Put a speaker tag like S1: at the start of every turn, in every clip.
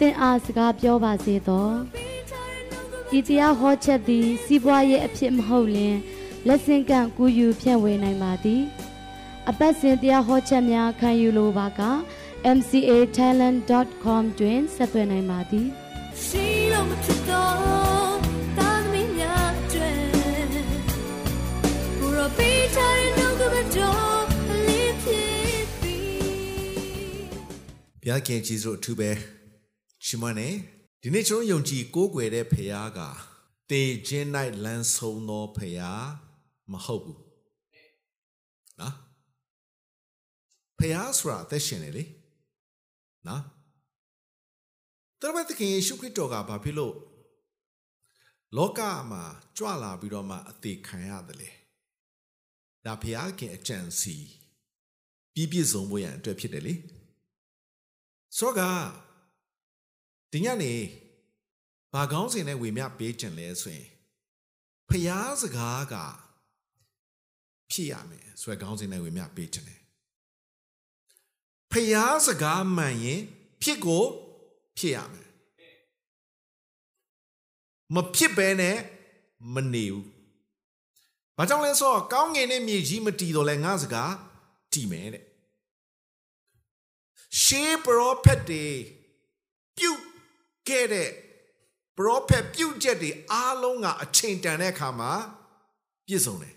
S1: သင်အားစကားပြောပါစေသောဤတရားဟောချက်သည် စီးပွားရေးအဖြစ်မဟုတ်လျင်လက်ဆင့်ကန့်ကူးယူဖြန့်ဝေနိုင်ပါသည် အပတ်စဉ်တရားဟောချက်များခံယူလိုပါက mcatalent.com တွင်ဆက်သွယ်နိုင်ပါသည်
S2: ရှိလို့မဖြစ်တော့တာသမီးများတွေဘုရောပေးချင်နှုတ်ကပတ်တော်လေးဖြစ်ပြီး
S3: ဘုရားခင်ကြီးစုအထူးပဲ ရှမနဲ့ဒီနေ့ကျွန်တော်ယုံကြည်ကိုးကွယ်တဲ့ဖခင်ကတေခြင်း၌လမ်းဆုံးသောဖခင်မဟုတ်ဘူးနော်ဖခင်ဆိုတာအသက်ရှင်နေလေနော်တော်ဘသခင်ယေရှုခရစ်တော်ကဘာဖြစ်လို့လောကမှာကြွလာပြီးတော့မှအသေးခံရတယ်လေဒါဖခင်အကြံစီပြည့်ပြည့်စုံဖို့ရန်အတွက်ဖြစ်တယ်လေဆိုတော့က ဒီညနေဘာကောင်းစင်နဲ့ဝေမျှပေးခြင်းလဲဆိုရင်ဖျားစကားကဖြစ်ရမယ်ဆိုရယ်ကောင်းစင်နဲ့ဝေမျှပေးခြင်းတယ်ဖျားစကားမှန်ရင်ဖြစ်ကိုဖြစ်ရမယ်မဖြစ်ဘဲနဲ့မနေဘူးဘာကြောင့်လဲဆိုတော့ကောင်းငင်နဲ့မြေကြီးမတီတော့လဲငါစကားတီမယ်တဲ့ရှေးပရောဖက်တွေပြုတ် ခဲ့တဲ့ပရောဖက်ပြုတ်ချက်တွေအားလုံးကအချိန်တန်တဲ့အခါမှာပြည့်စုံတယ်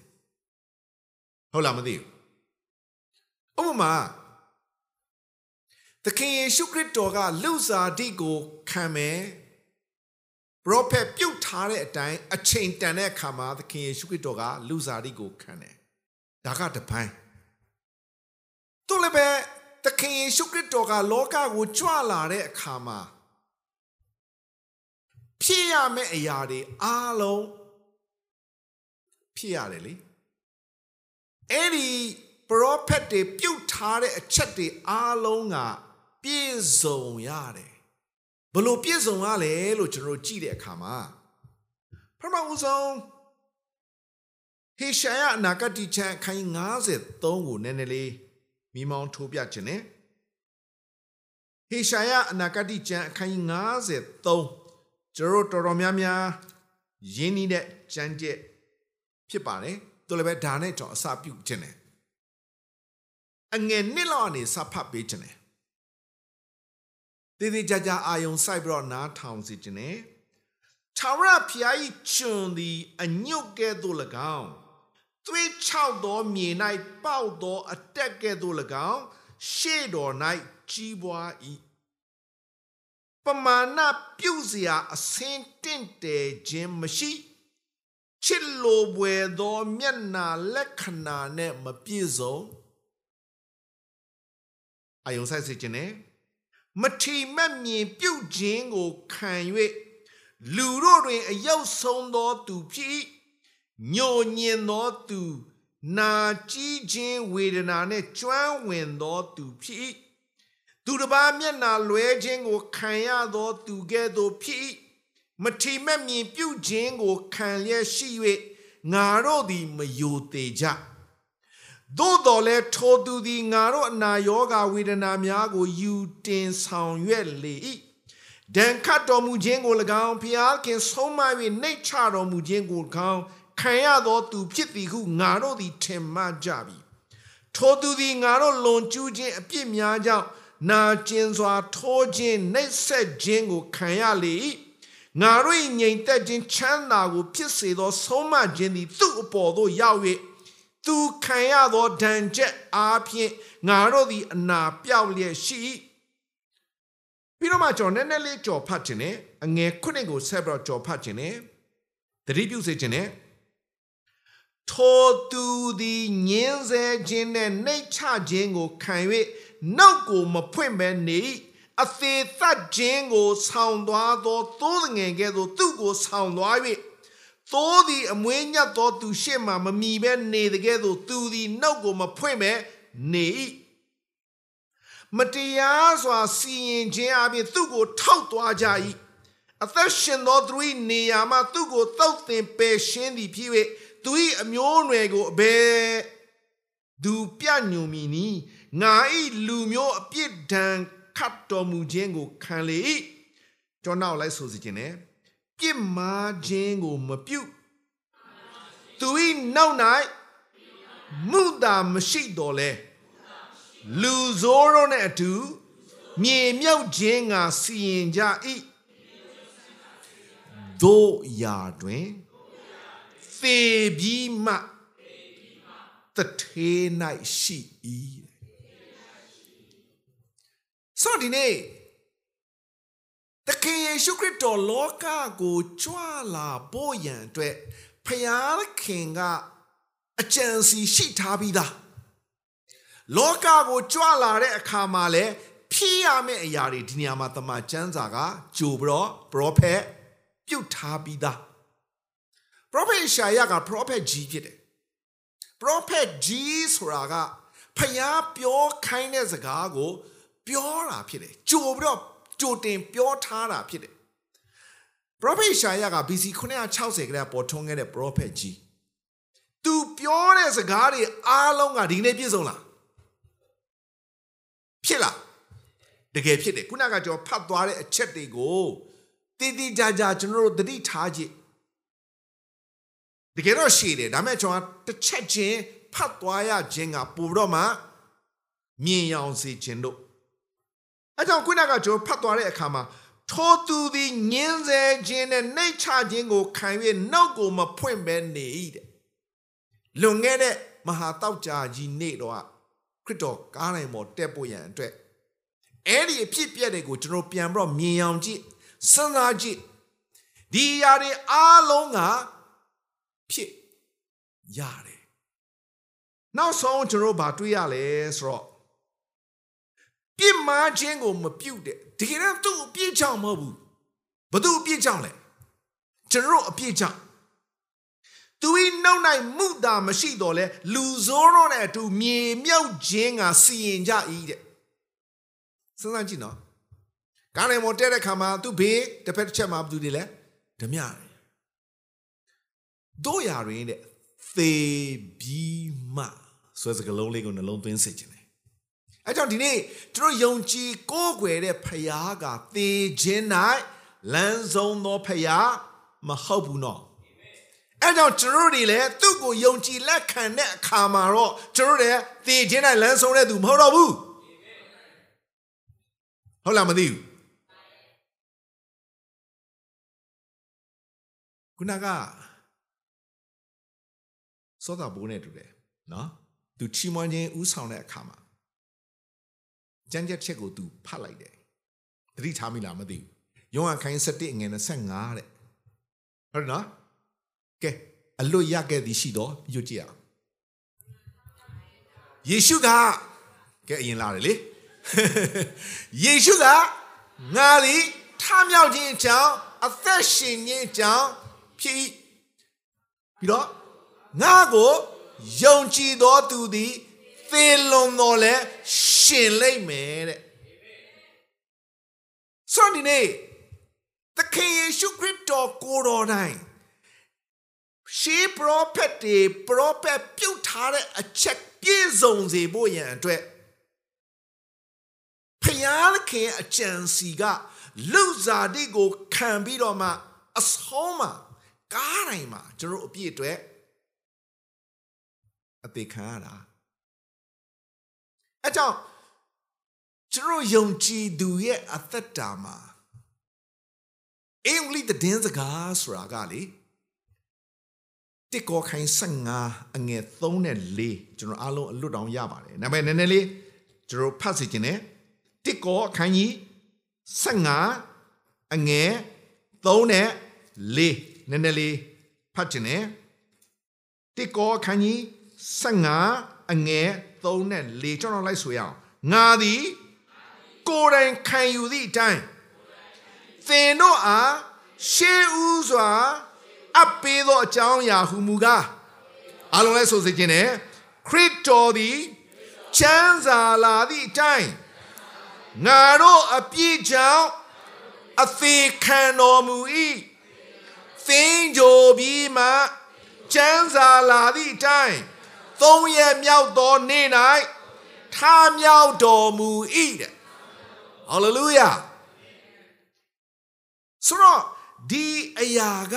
S3: ဟုတ်လားမသိဘူးဥပမာသခင်ယေရှုခရစ်တော်ကလူစားတိကိုခံမယ်ပရောဖက်ပြုတ်ထားတဲ့အတိုင်းအချိန်တန်တဲ့အခါမှာသခင်ယေရှုခရစ်တော်ကလူစားတိကိုခံတယ်ဒါကတပိုင်းသူလည်းပဲသခင်ယေရှုခရစ်တော်ကလောကကိုကြွလာတဲ့အခါမှာ ဖြစ်ရမယ့်အရာတွေအားလုံးဖြစ်ရတယ်လေအဲ့ဒီပရောဖက်တွေပြုတ်ထားတဲ့အချက်တွေအားလုံးကပြည့်စုံရတယ်ဘလို့ပြည့်စုံရလဲလို့ကျွန်တော်တို့ကြည့်တဲ့အခါမှာပထမဦးဆုံးဟေရှာယအနာဂတ်ချမ်းအခန်း53ကိုနည်းနည်းလေးမိမောင်းထိုးပြခြင်းနဲ့ဟေရှာယအနာဂတ်ကျမ်းအခန်းကြီး53 ကျွန်တော်တို့တော်တော်များများရင်းနှီးတဲ့ကျမ်းကျက်ဖြစ်ပါတယ်သူလည်းပဲဒါနဲ့ကျွန်တော်အစပြုခြင်းနဲ့အငယ်နှစ်လောက်အနေစဖတ်ပေးခြင်းနဲ့တည်တည်ကြကြအာယုံစိုက်ပြီးတော့နားထောင်စီခြင်းနဲ့ထာဝရဘုရား၏ကျွန်သည်အညွတ်ကဲ့သို့၎င်းသွေးချောက်သောမြေ၌ပေါက်သောအတက်ကဲ့သို့၎င်းရှေ့တော်၌ကြီးပွား၏ပ မာဏပြုတ်เสียအစင်းတင့်တယ်ခြင်းမရှိချစ်လိုပွေသောမျက်နာလက္ခဏာနဲ့မပြည့်စုံအယုံဆိုင်စေခြင်းနဲ့မထီမဲ့မြင်ပြုတ်ခြင်းကိုခံ၍လူတို့တွင်အယုတ်ဆုံးသောသူဖြစ်၏ညိုညင်သောသူနာကြီးခြင်းဝေဒနာနှင့်ကျွမ်းဝင်သောသူဖြစ်၏ သူတစ်ပါးမျက်နာလွဲခြင်းကိုခံရသောသူကဲ့သို့ဖြစ်၏မထီမဲ့မြင်ပြုခြင်းကိုခံလျက်ရှိ၍ငါတို့သည်မယိုသေးကြသို့တော်လဲထိုသူသည်ငါတို့အနာရောဂါဝေဒနာများကိုယူတင်ဆောင်ရွက်လေ၏ဒဏ်ခတ်တော်မူခြင်းကို၎င်းဖျားခင်ဆုံးမ၍နှိတ်ချတော်မူခြင်းကို၎င်းခံရသောသူဖြစ်သည်ဟုငါတို့သည်ထင်မှတ်ကြပြီထိုသူသည်ငါတို့လွန်ကျူးခြင်းအပြစ်များကြောင့် နာကျင်စွာထိုးခြင်းနှိပ်စက်ခြင်းကိုခံရလေ၏ငါတို့၏ငြိမ်သက်ခြင်းချမ်းသာကို ဖြစ်စေသော ဆုံးမခြင်းသည်သူ့အပေါ်သို့ရောက်၍သူခံရသောဒဏ်ချက်အားဖြင့်ငါတို့သည်အနာပြောက်လျက်ရှိ၏ပြီးတော့မှကျွန်တော်နည်းနည်းလေးကြော်ဖတ်ခြင်းနဲ့အငယ်ခုနှစ်ကိုဆက်ပြီးတော့ကြော်ဖတ်ခြင်းနဲ့တတိပြုစေခြင်းနဲ့ထိုသူသည်ညင်းဆဲခြင်းနဲ့နှိတ်ချခြင်းကိုခံ၍ နောက်ကိုမဖွင့်ဘဲနေအသေးသက်ခြင်းကိုဆောင်သွားသောသိုးငယ်ကဲ့သို့သူ့ကိုဆောင်သွား၍သိုးသည်အမွေးညတ်သောသူရှေ့မှမမီဘဲနေတကဲ့သို့သူသည်နှုတ်ကိုမဖွင့်ပဲနေ၏မတရားစွာစီရင်ခြင်းအပြင်သူ့ကိုထောက်သွားကြ၏အသက်ရှင်သောသူ၏နေရာမှသူ့ကိုတောက်တင်ပယ်ရှင်းသည်ဖြစ်၍သူ၏အမျိုးအနွယ်ကိုအဘယ်သူပြညွန်မီနီ ငါ၏လူမျိုးအပြစ်ဒဏ်ခတ်တော်မူခြင်းကိုခံလေ၏ကျွန်တော်လိုက်ဆိုစီခြင်းနဲ့ပြစ်မှားခြင်းကိုမပြုသူ၏နောက်၌မုတာမရှိတော်လဲလူဆိုးတို့နဲ့အတူမြေမြုပ်ခြင်းကစီရင်ကြ၏တို့ရာတွင်သေပြီးမှတထေး၌ရှိ၏ ဆိုတော့ဒီနေ့တခင်ယေရှုခရစ်တော်လောကကိုကြွလာဖို့ရန်အတွက်ဖခင်ကအကြံစီရှိထားပြီးသားလောကကိုကြွလာတဲ့အခါမှာလဲဖြစ်ရမယ့်အရာတွေဒီနေရာမှာတမန်ကျမ်းစာကကြိုပြီးတော့ပရောဖက်ပြုတ်ထားပြီးသားပရောဖက်ရှာယကပရောဖက်ကြီးဖြစ်တယ်ပရောဖက်ကြီးဆိုတာကဖျားပြောခိုင်းတဲ့စကားကို ပြောတာဖြစ်တယ်ကြိုပြီးတော့ကြိုတင်ပြောထားတာဖြစ်တယ်ပရောဖက်ရှာယက BC 960ကတည်းကပေါ်ထွန်းခဲ့တဲ့ပရောဖက်ကြီးသူပြောတဲ့စကားတွေအားလုံးကဒီနေ့ပြည့်စုံလားဖြစ်လားတကယ်ဖြစ်တယ်ခုနကကျွန်တော်ဖတ်သွားတဲ့အချက်တွေကိုတည်တည်ကြကြကျွန်တော်တို့သတိထားကြည့်တကယ်တော့ရှိတယ်ဒါပေမဲ့ကျွန်တော်တစ်ချက်ချင်းဖတ်သွားရခြင်းကပို့တော့မှမြင်ရောင်စေခြင်းတို့ အဲကြောင့်ခုနကကျွန်တော်ဖတ်သွားတဲ့အခါမှာထိုသူသည်ညင်းဆဲခြင်းနဲ့နှိတ်ချခြင်းကိုခံ၍နှုတ်ကိုမဖွင့်ဘဲနေ၏တဲ့လွန်ခဲ့တဲ့မဟာတောက်ကြကြီးနေ့တော့ခရစ်တော်ကားနိုင်ပေါ်တက်ဖို့ရန်အတွက်အဲ့ဒီအဖြစ်ပြက်တွေကိုကျွန်တော်ပြန်ပြီးတော့မြင်အောင်ကြည့်စဉ်းစားကြည့်ဒီຢာတွေအားလုံးကဖြစ်ရတယ်နောက်ဆုံးကျွန်တော်ဗာတွေ့ရလဲဆိုတော့ ပြစ်မှားခြင်းကိုမပြုတ်တဲ့တကယ်တော့သူ့အပြစ်ကြောင့်မဟုတ်ဘူးဘသူအပြစ်ကြောင့်လဲကျွန်တော်အပြစ်ကြောင့်သူဤနှုတ်၌မှုတာမရှိတော့လဲလူဆိုးတော့တဲ့အတူမြေမြုပ်ခြင်းကစီရင်ကြ၏တဲ့စဉ်းစားကြည့်နော်ကားနေမော်တဲ့တဲ့ခါမှာသူဘေးတစ်ဖက်တစ်ချက်မှာဘာတူတယ်လဲဓမြတယ်တို့ရရင်တဲ့သေပြီးမှဆိုတဲ့စကားလုံးလေးကိုနှလုံးသွင်းစေခြင်းတယ် အဲကြောင့်ဒီနေ့တို့ယုံကြည်ကိုးကွယ်တဲ့ဖခင်ကသေခြင်း၌လမ်းဆုံးသောဖခင်မဟုတ်ဘူးနော်အဲကြောင့်ကျွန်တော်တွေလည်းသူ့ကိုယုံကြည်လက်ခံတဲ့အခါမှာတော့ကျွန်တော်တို့သေခြင်း၌လမ်းဆုံးတဲ့သူမဟုတ်တော့ဘူးဟုတ်လားမသိဘူးခုနကစောတာဘိုးနဲ့တူတယ်နော်သူချီးမွမ်းခြင်းဥဆောင်တဲ့အခါမှာ ကြမ်းကြက်ချက်ကိုသူဖတ်လိုက်တယ်သတိထားမိလားမသိဘူးယောဟန်ခိုင်း7အငယ်25တဲ့ဟုတ်နော်ကဲအလွတ်ရခဲ့သည်ရှိတော့ရွတ်ကြည့်အောင်ယေရှုကကဲအရင်လာတယ်လေယေရှုကငါသည်ထမြောက်ခြင်းအကြောင်းအသက်ရှင်ခြင်းအကြောင်းဖြစ်ပြီးတော့ငါကိုယုံကြည်သောသူသည် သေလွန်တော်လဲရှင်လိမ့်မယ်တဲ့ဆိုဒီနေ့သခင်ယေရှုခရစ်တော်ကိုတော်တိုင်းရှေးပရောဖက်တွေပရောဖက်ပြုတ်ထားတဲ့အချက်ပြည့်စုံစေဖို့ရန်အတွက်ဖယားခင်အကြံစီကလူစားတိကိုခံပြီးတော့မှအဆုံးမှာကားတိုင်းမှာကျွန်တော်အပြည့်အတွက်အသေးခံရတာ အဲကြောင့်ကျွန်တော်ယုံကြည်သူရဲ့အသက်တာမှာအင်္ဂလိပ်တဲ့စကားဆိုတာကလေတစ်ကောခိုင်း15အငယ်3နဲ့4ကျွန်တော်အားလုံးအလွတ်တောင်ရပါတယ်ဒါပေမဲ့နည်းနည်းလေးကျွန်တော်ဖတ်စီခြင်းနဲ့တစ်ကောခိုင်းကြီး15အငယ်3နဲ့4နည်းနည်းလေးဖတ်ခြင်းနဲ့တစ်ကောခိုင်းကြီး15အငယ် 3နဲ့4ကျွန်တော်လိုက်ဆိုရအောင်ငါသည်ကိုယ်တိုင်ခံယူသည့်အတိုင်းသင်တို့အားရှေးဦးစွာအပ်ပေးသောအကြောင်းအရာဟုမူကားအလုံးလဲဆိုစေခြင်းနဲ့ခရစ်တော်သည်ချမ်းသာလာသည့်အတိုင်းငါတို့အပြည့်ကြောင့်အသေးခံတော်မူ၏သင်ကြိုပြီးမှချမ်းသာလာသည့်အတိုင်း သုံးရက်မြောက်သောနေ့၌ထားမြောက်တော်မူ၏တဲ့ဟာလေလုယာဆိုတော့ဒီအရာက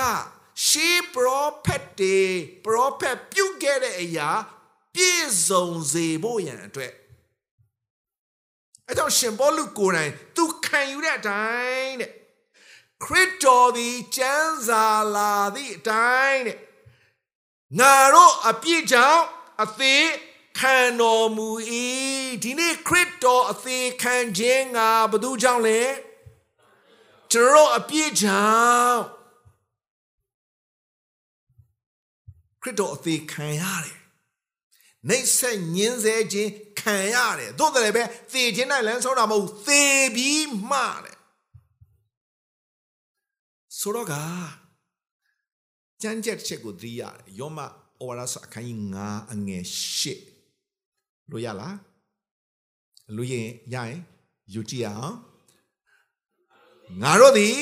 S3: ရှေးပရောဖက်တွေပရောဖက်ပြုတ်ခဲ့တဲ့အရာပြည့်စုံစေဖို့ရန်အတွက်အဲကြောင့်ရှင်ဘောလူကိုယ်တိုင်သူခံယူတဲ့အတိုင်းတဲ့ခရစ်တော်သည်ကျမ်းစာလာသည့်အတိုင်းတဲ့ငါတို့အပြည့်ကြောင့် အသေးခံတော်မူ၏ဒီနေ့ခရစ်တော်အသေးခံခြင်းငါဘသူကြောင့်လဲကျွန်တော်အပြည့်ကြောင့်ခရစ်တော်အသေးခံရတယ်နှိမ့်ဆက်ညင်းဆဲခြင်းခံရတယ်သို့တယ်ပဲသေခြင်း၌လမ်းဆုံးတာမဟုတ်သေပြီးမှတဲ့ဆိုတော့ကကြမ်းကြက်ချက်ကိုသတိရတယ်ယောမ ဩဝါဒစာအခန်းကြီး9အငယ်8လို့ရလားလူရင်ရရင်ယူကြည့်အောင်ငါတို့သည်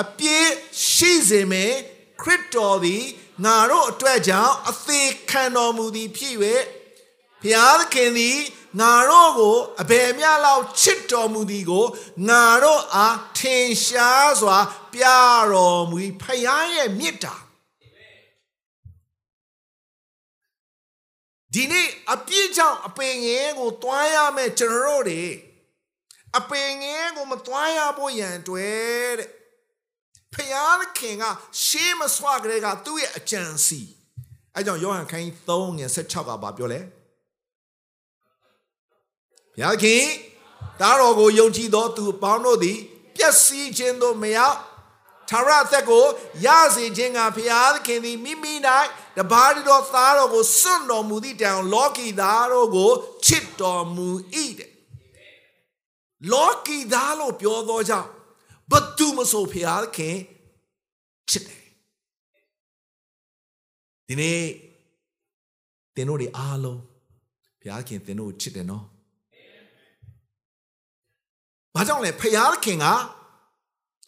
S3: အပြည့်ရှိစေမယ်ခရစ်တော်သည်ငါတို့အတွက်ကြောင့်အသေးခံတော်မူသည်ဖြစ်၍ဘုရားသခင်သည်ငါတို့ကိုအဘယ်မျှလောက်ချစ်တော်မူသည်ကိုငါတို့အားထင်ရှားစွာ ပြတော်မူဖခင်ရဲ့မေတ္တာ ဒီနေ့အပြည့်ကြောင့်အပင်ငယ်ကိုတွားရမယ်ကျွန်တော်တို့တွေအပင်ငယ်ကိုမတွားရဖို့ရန်အတွက်တဲ့ဖခင်ကရှေးမဆွကလေးကသူ့ရဲ့အကြံစီအဲကြောင့်ယောဟန်ခန်းကြီး3ငယ်16ကဘာပြောလဲဘုရားခင်တားတော်ကိုယုံကြည်သောသူအပေါင်းတို့သည်ပျက်စီးခြင်းသို့မရောက် ထာဝရအသက်ကိုရစေခြင်းကဘုရားသခင်သည်မိမိ၌တပါးတော်သားတော်ကိုစွန့်တော်မူသည့်တိုင်လောကီသားတို့ကိုချစ်တော်မူ၏တဲ့လောကီသားလို့ပြောသောကြောင့်ဘသူမဆိုဘုရားသခင်ချစ်တယ်ဒီနေ့သင်တို့တွေအားလုံးဘုရားခင်သင်တို့ကိုချစ်တယ်နော်ဘာကြောင့်လဲဖယားခင်က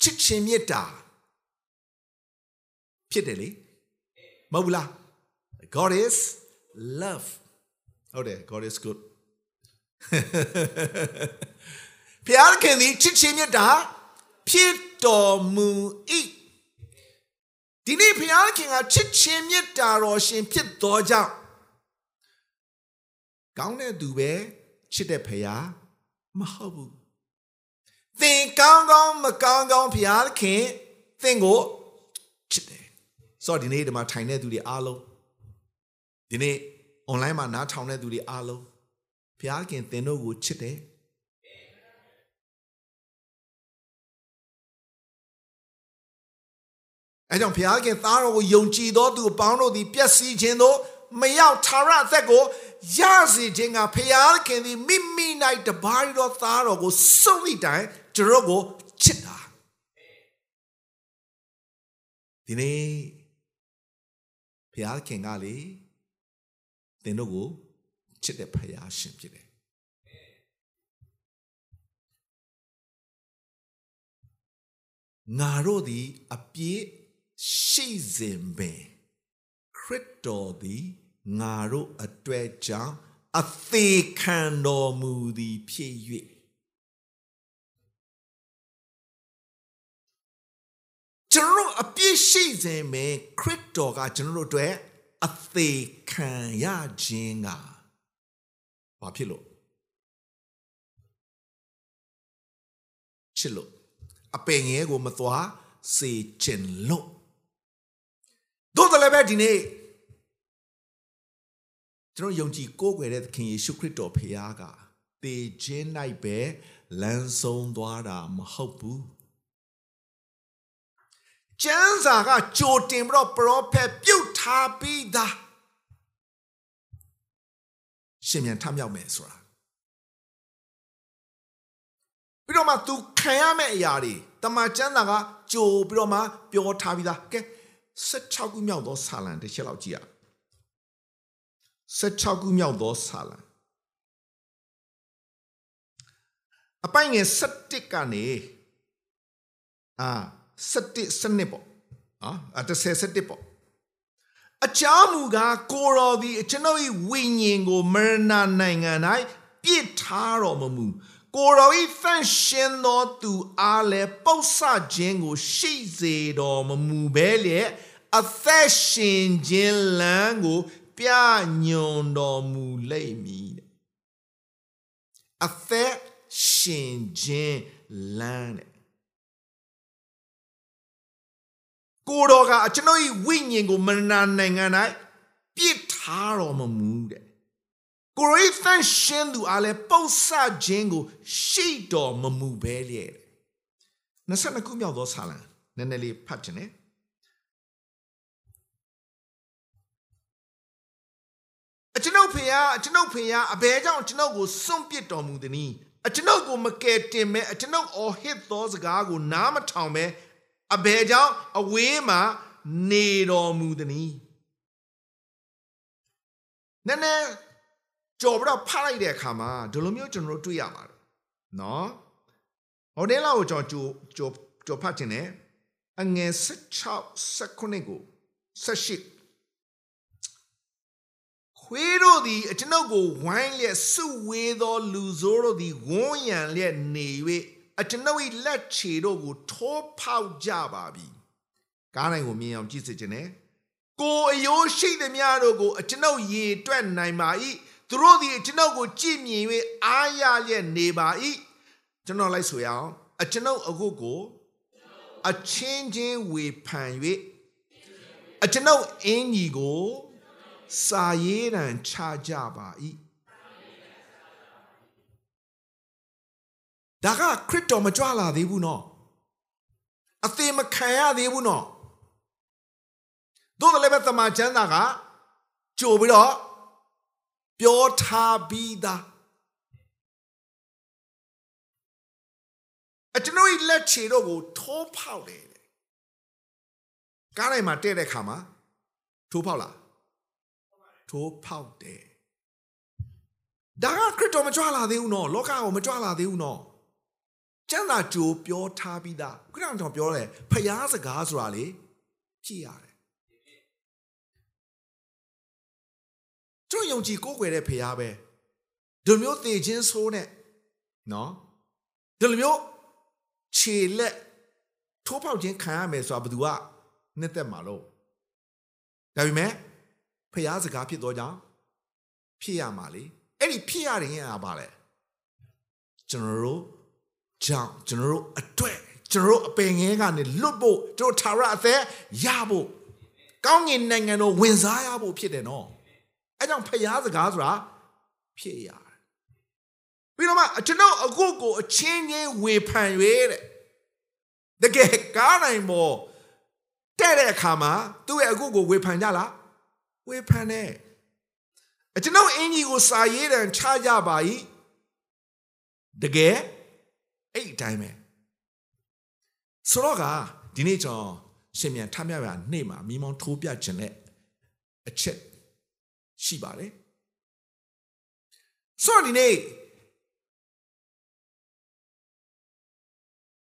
S3: ချစ်ချင်းမေတ္တာ ဖြစ်တယ်လေမဟုတ်ဘူးလား God is love ဟုတ်တယ် God is good ဖယားခင်ဒီချစ်ချင်းမေတ္တာဖြစ်တော်မူ၏ဒီနေ့ဖယားခင်ကချစ်ချင်းမေတ္တာတော်ရှင်ဖြစ်တော်ကြောင့်ကောင်းတဲ့သူပဲချစ်တဲ့ဖယားမဟုတ်ဘူးသင်ကောင်းကောင်းမကောင်းကောင်းဖျားခင်သင်ကိုချစ်တယ် ဆိုတော့ဒီနေ့ဒီမှာထိုင်တဲ့သူတွေအားလုံးဒီနေ့ online မှာနားထောင်တဲ့သူတွေအားလုံးဖျားခင်သင်တို့ကိုချစ်တယ်အဲကြောင့်ဘုရားခင်သားတော်ကိုယုံကြည်သောသူအပေါင်းတို့သည်ပျက်စီးခြင်းသို့မရောက်ထာဝရအသက်ကိုရစေခြင်းကဘုရားခင်သည်မိမိ၌တပါးတော်သားတော်ကိုစုံမိတိုင်ကျွန်တော်ကိုချစ်တာဒီနေ့ ဘုရားခင်ကလေသင်တို့ကိုချစ်တဲ့ဘုရားရှင်ဖြစ်တယ်ငါတို့သည်အပြည့်ရှိစဉ်ပင်ခရစ်တော်သည်ငါတို့အတွက်ကြောင့်အသေးခံတော်မူသည်ဖြစ်၍ ကျွန်တော်အပြည့်ရှိစဉ်ပဲခရစ်တော်ကကျွန်တော်တို့အတွက်အသေးခံရခြင်းကဘာဖြစ်လို့ချစ်လို့အပင်ငယ်ကိုမသွားစေခြင်းလို့တို့တယ်လည်းပဲဒီနေ့ကျွန်တော်ယုံကြည်ကိုးကွယ်တဲ့သခင်ယေရှုခရစ်တော်ဖခင်ကတေခြင်း၌ပဲလမ်းဆုံးသွားတာမဟုတ်ဘူး ကျမ်းစာကကြိုတင်ပြီးတော့ပရောဖက်ပြုတ်ထားပြီးသားရှင်မြန်ထမြောက်မယ်ဆိုတာပြီးတော့မှ तू ခံရမယ့်အရာတွေတမန်ကျမ်းစာကကြိုပြီးတော့မှပြောထားပြီးသားကဲ16ခုမြောက်သောဆာလံတစ်ချက်လောက်ကြည့်ရ16ခုမြောက်သောဆာလံအပိုင်ငယ်17ကနေအာ 17စနစ်ပေါ့နော်အ30 17ပေါ့အကြောင်းမူကားကိုတော်သည်ကျွန်ုပ်၏ဝိညာဉ်ကိုမရဏနိုင်ငံ၌ပြစ်ထားတော်မမူကိုတော်၏ဖန်ရှင်သောသူအားလည်းပုတ်ဆခြင်းကို ရှိစေတော်မမူဘဲလျက်အသက်ရှင်ခြင်းလမ်းကို ပြညွန်တော်မူလိမ့်မည်တဲ့အသက်ရှင်ခြင်းလမ်းတဲ့ ကိုတော်ကအကျွန်ုပ်၏ဝိညာဉ်ကိုမရဏနိုင်ငံ၌ပြစ်ထားတော်မမူတဲ့ကိုရိသန်ရှင်သူအားလည်းပုတ်ဆခြင်းကို ရှိတော်မမူပဲလျက်22ခုမြောက်သောဆာလံနည်းနည်းလေးဖတ်ခြင်းနဲ့အကျွန်ုပ်ဖေဟာအကျွန်ုပ်ဖေဟာအဘဲကြောင့်ကျွန်ုပ်ကိုစွန့်ပစ်တော်မူသည်။အကျွန်ုပ်ကိုမကယ်တင်မဲ့အကျွန်ုပ်အော်ဟစ်သောစကားကိုနားမထောင်ပဲ အဘယ်ကြောင့်အဝေးမှာနေတော်မူသည်။နည်းနည်းကြော်ပြီးတော့ဖတ်လိုက်တဲ့အခါမှာဒီလိုမျိုးကျွန်တော်တို့တွေ့ရပါတယ်။နော်။ဟိုတဲ့လောက်ကိုကျွန်တော်ကြိုကြိုကြိုဖတ်ခြင်းနဲ့အငယ်16 19ကို18ခွေးတို့သည်အကျွန်ုပ်ကိုဝိုင်းလျက်စုဝေးသော လူဆိုးတို့သည်ဝန်းရံလျက်နေ၍ အကျွန်ုပ်၏လက်ခြေတို့ကိုထိုးဖောက်ကြပါပြီကားနိုင်ကိုမြင်အောင်ကြည့်စေခြင်းနဲ့ကိုအယိုးရှိသည်များတို့ကိုအကျွန်ုပ်ရေတွက်နိုင်ပါ၏သူတို့သည်အကျွန်ုပ်ကိုကြည်မြင်၍အားရလျက်နေပါ၏ကျွန်တော်လိုက်ဆိုရအောင်အကျွန်ုပ်အခုကိုအချင်းချင်းဝေဖန်၍အကျွန်ုပ်အင်းကြီးကိုစာရေးတံချကြပါ၏ ဒါကခရစ်တော်မကြွလာသေးဘူးနော်အသေးမခံရသေးဘူးနော်တို့လည်းပဲတမန်ကျမ်းစာကကြိုပြီးတော့ပြောထားပြီးသားအကျွန်ုပ်၏လက်ခြေတို့ကိုထိုးဖောက်တယ်ကားတိုင်းမှာတဲ့တဲ့ခါမှာထိုးဖောက်လားထိုးဖောက်တယ်ဒါကခရစ်တော်မကြွလာသေးဘူးနော်လောကကိုမကြွလာသေးဘူးနော် ကျမ်းစာကြိုပြောထားပြီးသားခရစ်တော်ပြောတယ်ဖျားစကားဆိုတာလေဖြစ်ရတယ်ကျွန်တော်ယုံကြည်ကိုးကွယ်တဲ့ဖျားပဲဒီလိုမျိုးသေခြင်းဆိုးနဲ့နော်ဒီလိုမျိုးခြေလက်ထိုးပေါက်ခြင်းခံရမယ်ဆိုတာဘယ်သူကနှစ်သက်မှာလို့ဒါပေမဲ့ဖျားစကားဖြစ်တော့ကြောင့်ဖြစ်ရမှာလေအဲ့ဒီဖြစ်ရတယ်ရင်ကဘာလဲကျွန်တော်တို့ ကြောင့်ကျွန်တော်တို့အတွက်ကျွန်တော်တို့အပင်ငယ်ကနေလွတ်ဖို့ကျွန်တော်ထာဝရအသက်ရဖို့ကောင်းကင်နိုင်ငံတော်ဝင်စားရဖို့ဖြစ်တယ်နော်အဲကြောင့်ဖျားစကားဆိုတာဖြစ်ရတယ်ပြီးတော့မှကျွန်တော်အခုကိုအချင်းချင်းဝေဖန်၍တဲ့တကယ်ကားနိုင်ပေါ်တဲ့တဲ့အခါမှာသူ့ရဲ့အခုကိုဝေဖန်ကြလားဝေဖန်တယ်အကျွန်ုပ်အင်ကြီးကိုစာရေးတယ်ချကြပါ၏တကယ် အဲ့အတိုင်းပဲဆိုတော့ကဒီနေ့ကျွန်တော်ရှင်မြန်ထမ်းပြပြနေ့မှာမိမောင်းထိုးပြခြင်းနဲ့အချက်ရှိပါတယ်ဆိုတော့ဒီနေ့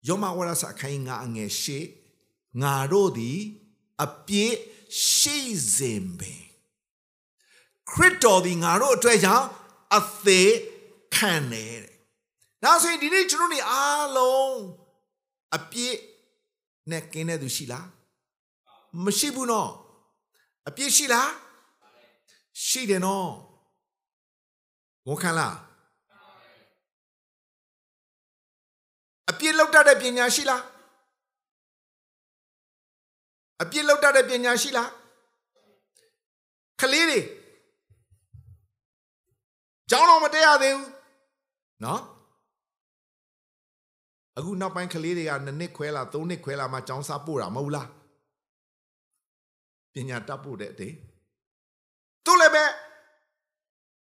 S3: ယောမဝရစာခိုင်းငါအငယ်ရှိငါတို့သည်အပြည့်ရှိစဉ်ပင်ခရစ်တော်ဒီငါတို့အတွက်ကြောင့်အသေးခံတယ်တဲ့။ ဒါဆိုရင်ဒီနေ့ကျွန်တော်တို့အားလုံးအပြည့်နဲ့ကင်းတဲ့သူရှိလား။မရှိဘူးနော်။အပြည့်ရှိလား။ရှိတယ်နော်။ဝန်ခံလား။အပြည့်လောက်တတ်တဲ့ပညာရှိလား။အပြစ်လောက်တတ်တဲ့ပညာရှိလားခလေးတွေကျောင်းတော်မတက်ရသေးဘူးနော် အခုနောက်ပိုင်းခလေးတွေကနှစ်နှစ်ခွဲလာသုံးနှစ်ခွဲလာမှကျောင်းစားပို့တာမဟုတ်လားပညာတတ်ဖို့တဲ့အတေးသူလည်းပဲ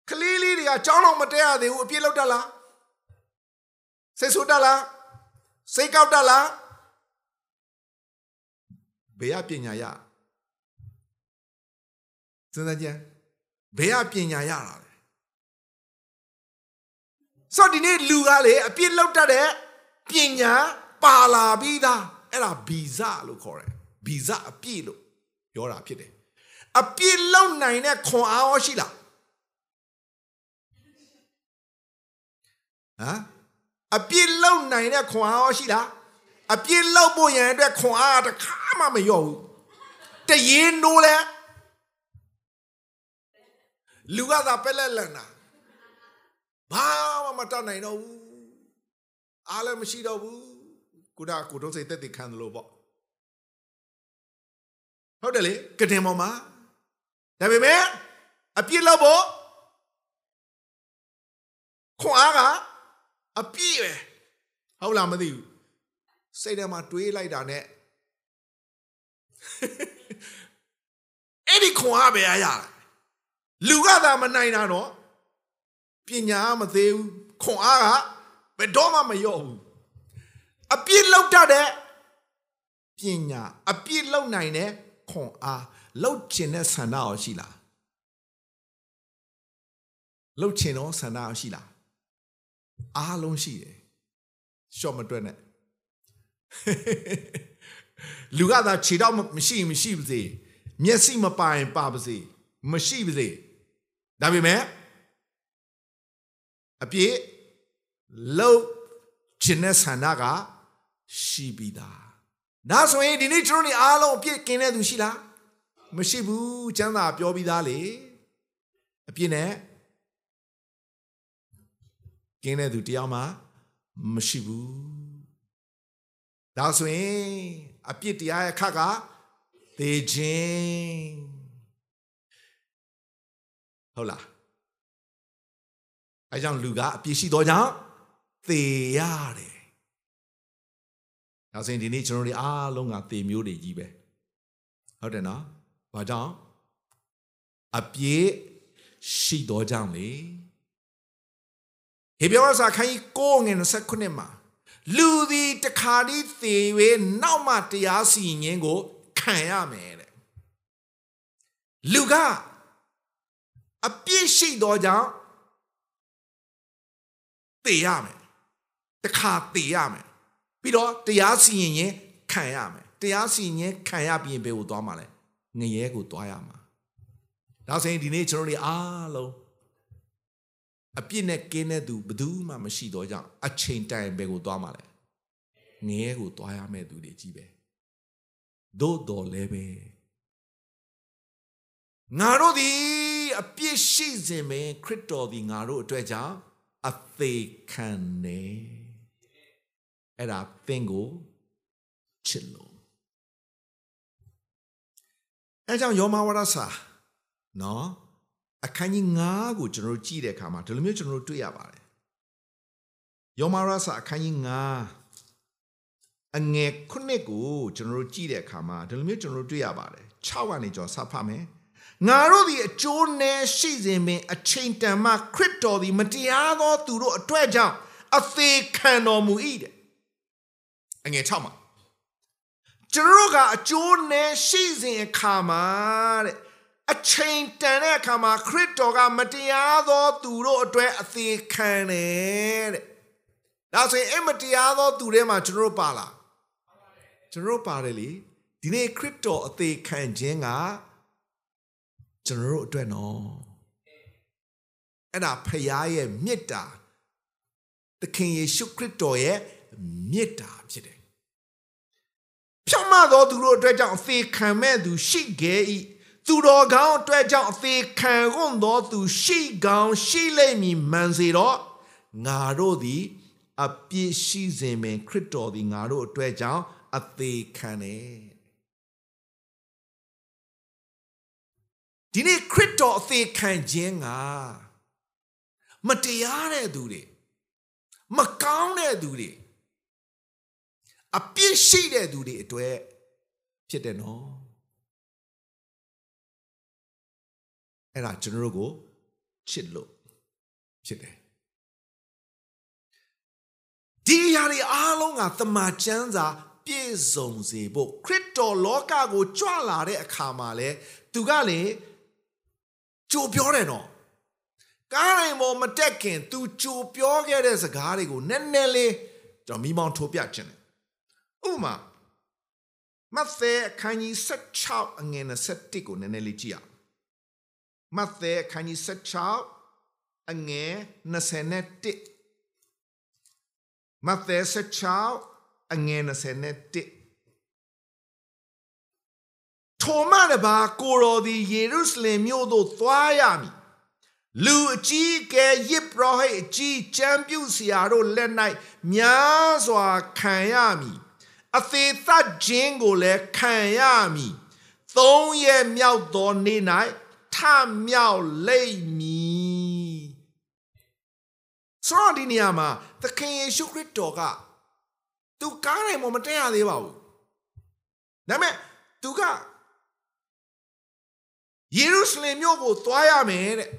S3: ခလေးလေးတွေကကျောင်းတော်မတက်ရသေးဘူးအပြစ်လောက်တတ်လားစိတ်ဆိုးတတ်လားစိတ်ကောက်တတ်လားဘယ်ကပညာရစဉ်းစားကြည့်ဘယ်ကပညာရတာလဲဆိုတော့ဒီနေ့လူကလေအပြစ်လောက်တတ်တဲ့ ပညာပါလာပြီးသားအဲ့ဒါဗီဇလို့ခေါ်တယ်ဗီဇအပြည့်လို့ပြောတာဖြစ်တယ်အပြည့်လောက်နိုင်တဲ့ခွန်အားရောရှိလားဟမ်အပြည့်လောက်နိုင်တဲ့ခွန်အားရောရှိလားအပြည့်လောက်ဖို့ရန်အတွက်ခွန်အားတစ်ခါမှမလျော့ဘူးတရေနိုးလဲလူကသာပက်လက်လန်တာဘာမှမတတ်နိုင်တော့ဘူး အားလည်းမရှိတော့ဘူးကုဒါကိုတော့စိတ်သက်သက်ခံတယ်လို့ပေါ့ဟုတ်တယ်လေကတင်ပေါ်မှာဒါပေမဲ့အပြစ်လောက်ဖို့ခွန်အားကအပြည့်ပဲဟုတ်လားမသိဘူးစိတ်ထဲမှာတွေးလိုက်တာနဲ့အဲ့ဒီခွန်အားပဲရရလူကသာမနိုင်တာတော့ပညာမသေးဘူးခွန်အားက ဘယ်တော့မှမလျော့ဘူးအပြည့်လောက်တတ်တဲ့ပညာအပြည့်လောက်နိုင်တဲ့ခွန်အားလောက်ချင်တဲ့ဆန္ဒရောရှိလားလောက်ချင်တော့ဆန္ဒရောရှိလားအားလုံးရှိတယ်ရှော့မတွက်နဲ့လူကသာခြေတော့မရှိမရှိပါစေမျက်စိမပိုင်ပါပါစေမရှိပါစေဒါပေမဲ့အပြည့် လောက်ချင်တဲ့ဆန္ဒကရှိပြီးသားဒါဆိုရင်ဒီနေ့ကျွန်တော်တို့အားလုံးအပြည့်กินတဲ့သူရှိလားမရှိဘူးကျမ်းစာပြောပြီးသားလေအပြည့်နဲ့กินတဲ့သူတယောက်မှမရှိဘူးဒါဆိုရင်အပြစ်တရားရဲ့ခတ်ကသေခြင်းဟုတ်လားအဲကြောင့်လူကအပြစ်ရှိသောကြောင့် သေရတယ်ဒါဆိုရင်ဒီနေ့ကျွန်တော်တို့အားလုံးကသေမျိုးတွေကြီးပဲဟုတ်တယ်နော်ဘာကြောင့်အပြစ်ရှိသောကြောင့်လေဟေပြောစာခိုင်းကိုငွေ29မှာလူသည်တခါတည်းသေ၍နောက်မှတရားစီရင်ကိုခံရမယ်တဲ့လူကအပြစ်ရှိသောကြောင့်သေရမယ် တခါသေရမယ်ပြီးတော့တရားစီရင်ရင်ခံရမယ်တရားစီရင်ခံရပြီးရင်ဘယ်ကိုသွားမှာလဲငရဲကိုသွားရမှာဒါဆိုရင်ဒီနေ့ကျွန်တော်တို့အားလုံးအပြစ်နဲ့ကင်းတဲ့သူဘယ်သူမှမရှိတော့ကြောင့်အချိန်တိုင်ဘယ်ကိုသွားမှာလဲငရဲကိုသွားရမယ့်သူတွေကြီးပဲသို့တော်လည်းပဲငါတို့သည်အပြစ်ရှိစဉ်ပင်ခရစ်တော်သည်ငါတို့အတွက်ကြောင့်အသေးခံနေ အဲ့ဒါသင်ကိုချစ်လို့အဲကြောင့်ယောမဝရစာနော်အခန်းကြီး9ကိုကျွန်တော်တို့ကြည့်တဲ့အခါမှာဒီလိုမျိုးကျွန်တော်တို့တွေ့ရပါတယ်ယောမရစာအခန်းကြီး9အငယ်ခုနှစ်ကိုကျွန်တော်တို့ကြည့်တဲ့အခါမှာဒီလိုမျိုးကျွန်တော်တို့တွေ့ရပါတယ်6ကနေကျွန်တော်စဖတ်မယ်ငါတို့သည်အကျိုးနဲ့ရှိစဉ်ပင် အချိန်တန်မှခရစ်တော်သည် မတရားသောသူတို့အတွက်ကြောင့်အသေးခံတော်မူ၏တဲ့ အငယ်6မှာကျွန်တော်တို့ကအကျိုးနဲ့ရှိစဉ်အခါမှာတဲ့အချိန်တန်တဲ့အခါမှာခရစ်တော်ကမတရားသောသူတို့အတွက်အသေးခံတယ်တဲ့ဒါဆိုရင်အဲ့မတရားသောသူတွေမှာကျွန်တော်တို့ပါလားကျွန်တော်တို့ပါတယ်လေဒီနေ့ခရစ်တော်အသေးခံခြင်းကကျွန်တော်တို့အတွက်နော်အဲ့ဒါဖခင်ရဲ့မေတ္တာသခင်ယေရှုခရစ်တော်ရဲ့မေတ္တာ ဖြစ်တယ်ဖြောင့်မသောသူတို့အတွက်ကြောင့်အသေးခံမဲ့သူရှိခဲ့၏သူတော်ကောင်းအတွက်ကြောင့်အသေးခံခွင့်သောသူရှိကောင်းရှိလိမ့်မည်မှန်စေတော့ငါတို့သည်အပြစ်ရှိစဉ်ပင်ခရစ်တော်သည်ငါတို့အတွက်ကြောင့်အသေးခံတယ်ဒီနေ့ခရစ်တော်အသေးခံခြင်းကမတရားတဲ့သူတွေမကောင်းတဲ့သူတွေ အပြစ်ရှိတဲ့သူတွေအတွက်ဖြစ်တယ်နော်အဲ့ဒါကျွန်တော်တို့ကိုချစ်လို့ဖြစ်တယ်ဒီဒီအရာတွေအားလုံးကတမန်ကျမ်းစာပြည့်စုံစေဖို့ခရစ်တော်လောကကိုကြွလာတဲ့အခါမှာလဲသူကလေကြိုပြောတယ်နော်ကားရင်ပေါ်မတက်ခင် तू ကြိုပြောခဲ့တဲ့စကားတွေကိုနည်းနည်းလေးကျွန်တော်မိမောင်းထိုးပြခြင်းတယ် ဥပမာမဿဲအခန်းကြီး16အငယ်27ကိုနည်းနည်းလေးကြည့်အောင်မဿဲအခန်းကြီး16အငယ်21မဿဲ16အငယ်21ထိုမှတပါကိုတော်သည်ယေရုရှလင်မြို့သို့သွားရမည်လူအကြီးအကဲယစ်ပရောဟိတ်အကြီးကျမ်းပြုဆရာတို့လက်၌များစွာခံရမည် အသေးသတ်ခြင်းကိုလည်းခံရမည်သုံးရက်မြောက်သောနေ့၌ထမြောက်လိမ့်မည်ဆိုတော့ဒီနေရာမှာသခင်ယေရှုခရစ်တော်ကသူကားတိုင်းမမတက်ရသေးပါဘူးဒါပေမဲ့သူကယေရုရှလင်မြို့ကိုသွားရမယ်တဲ့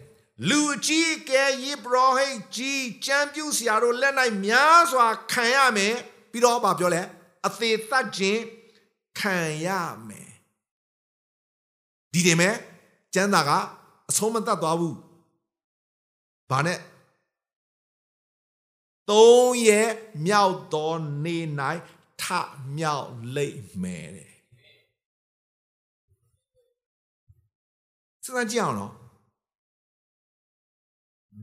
S3: လူအကြီးအကဲယေဘရဟိတ်ကြီးကျမ်းပြုဆရာတို့လက်၌များစွာခံရမယ်ပြီးတော့ဗာပြောလဲ အသေးသတ်ခြင်းခံရမယ်ဒီတယ်မဲ့ကျမ်းသာကအဆုံးမတတ်သွားဘူးဘာနဲ့သုံးရဲ့မြောက်သောနေ့၌ထမြောက်လိမ့်မယ်တဲ့စဉ်းစားကြည့်အောင်နော်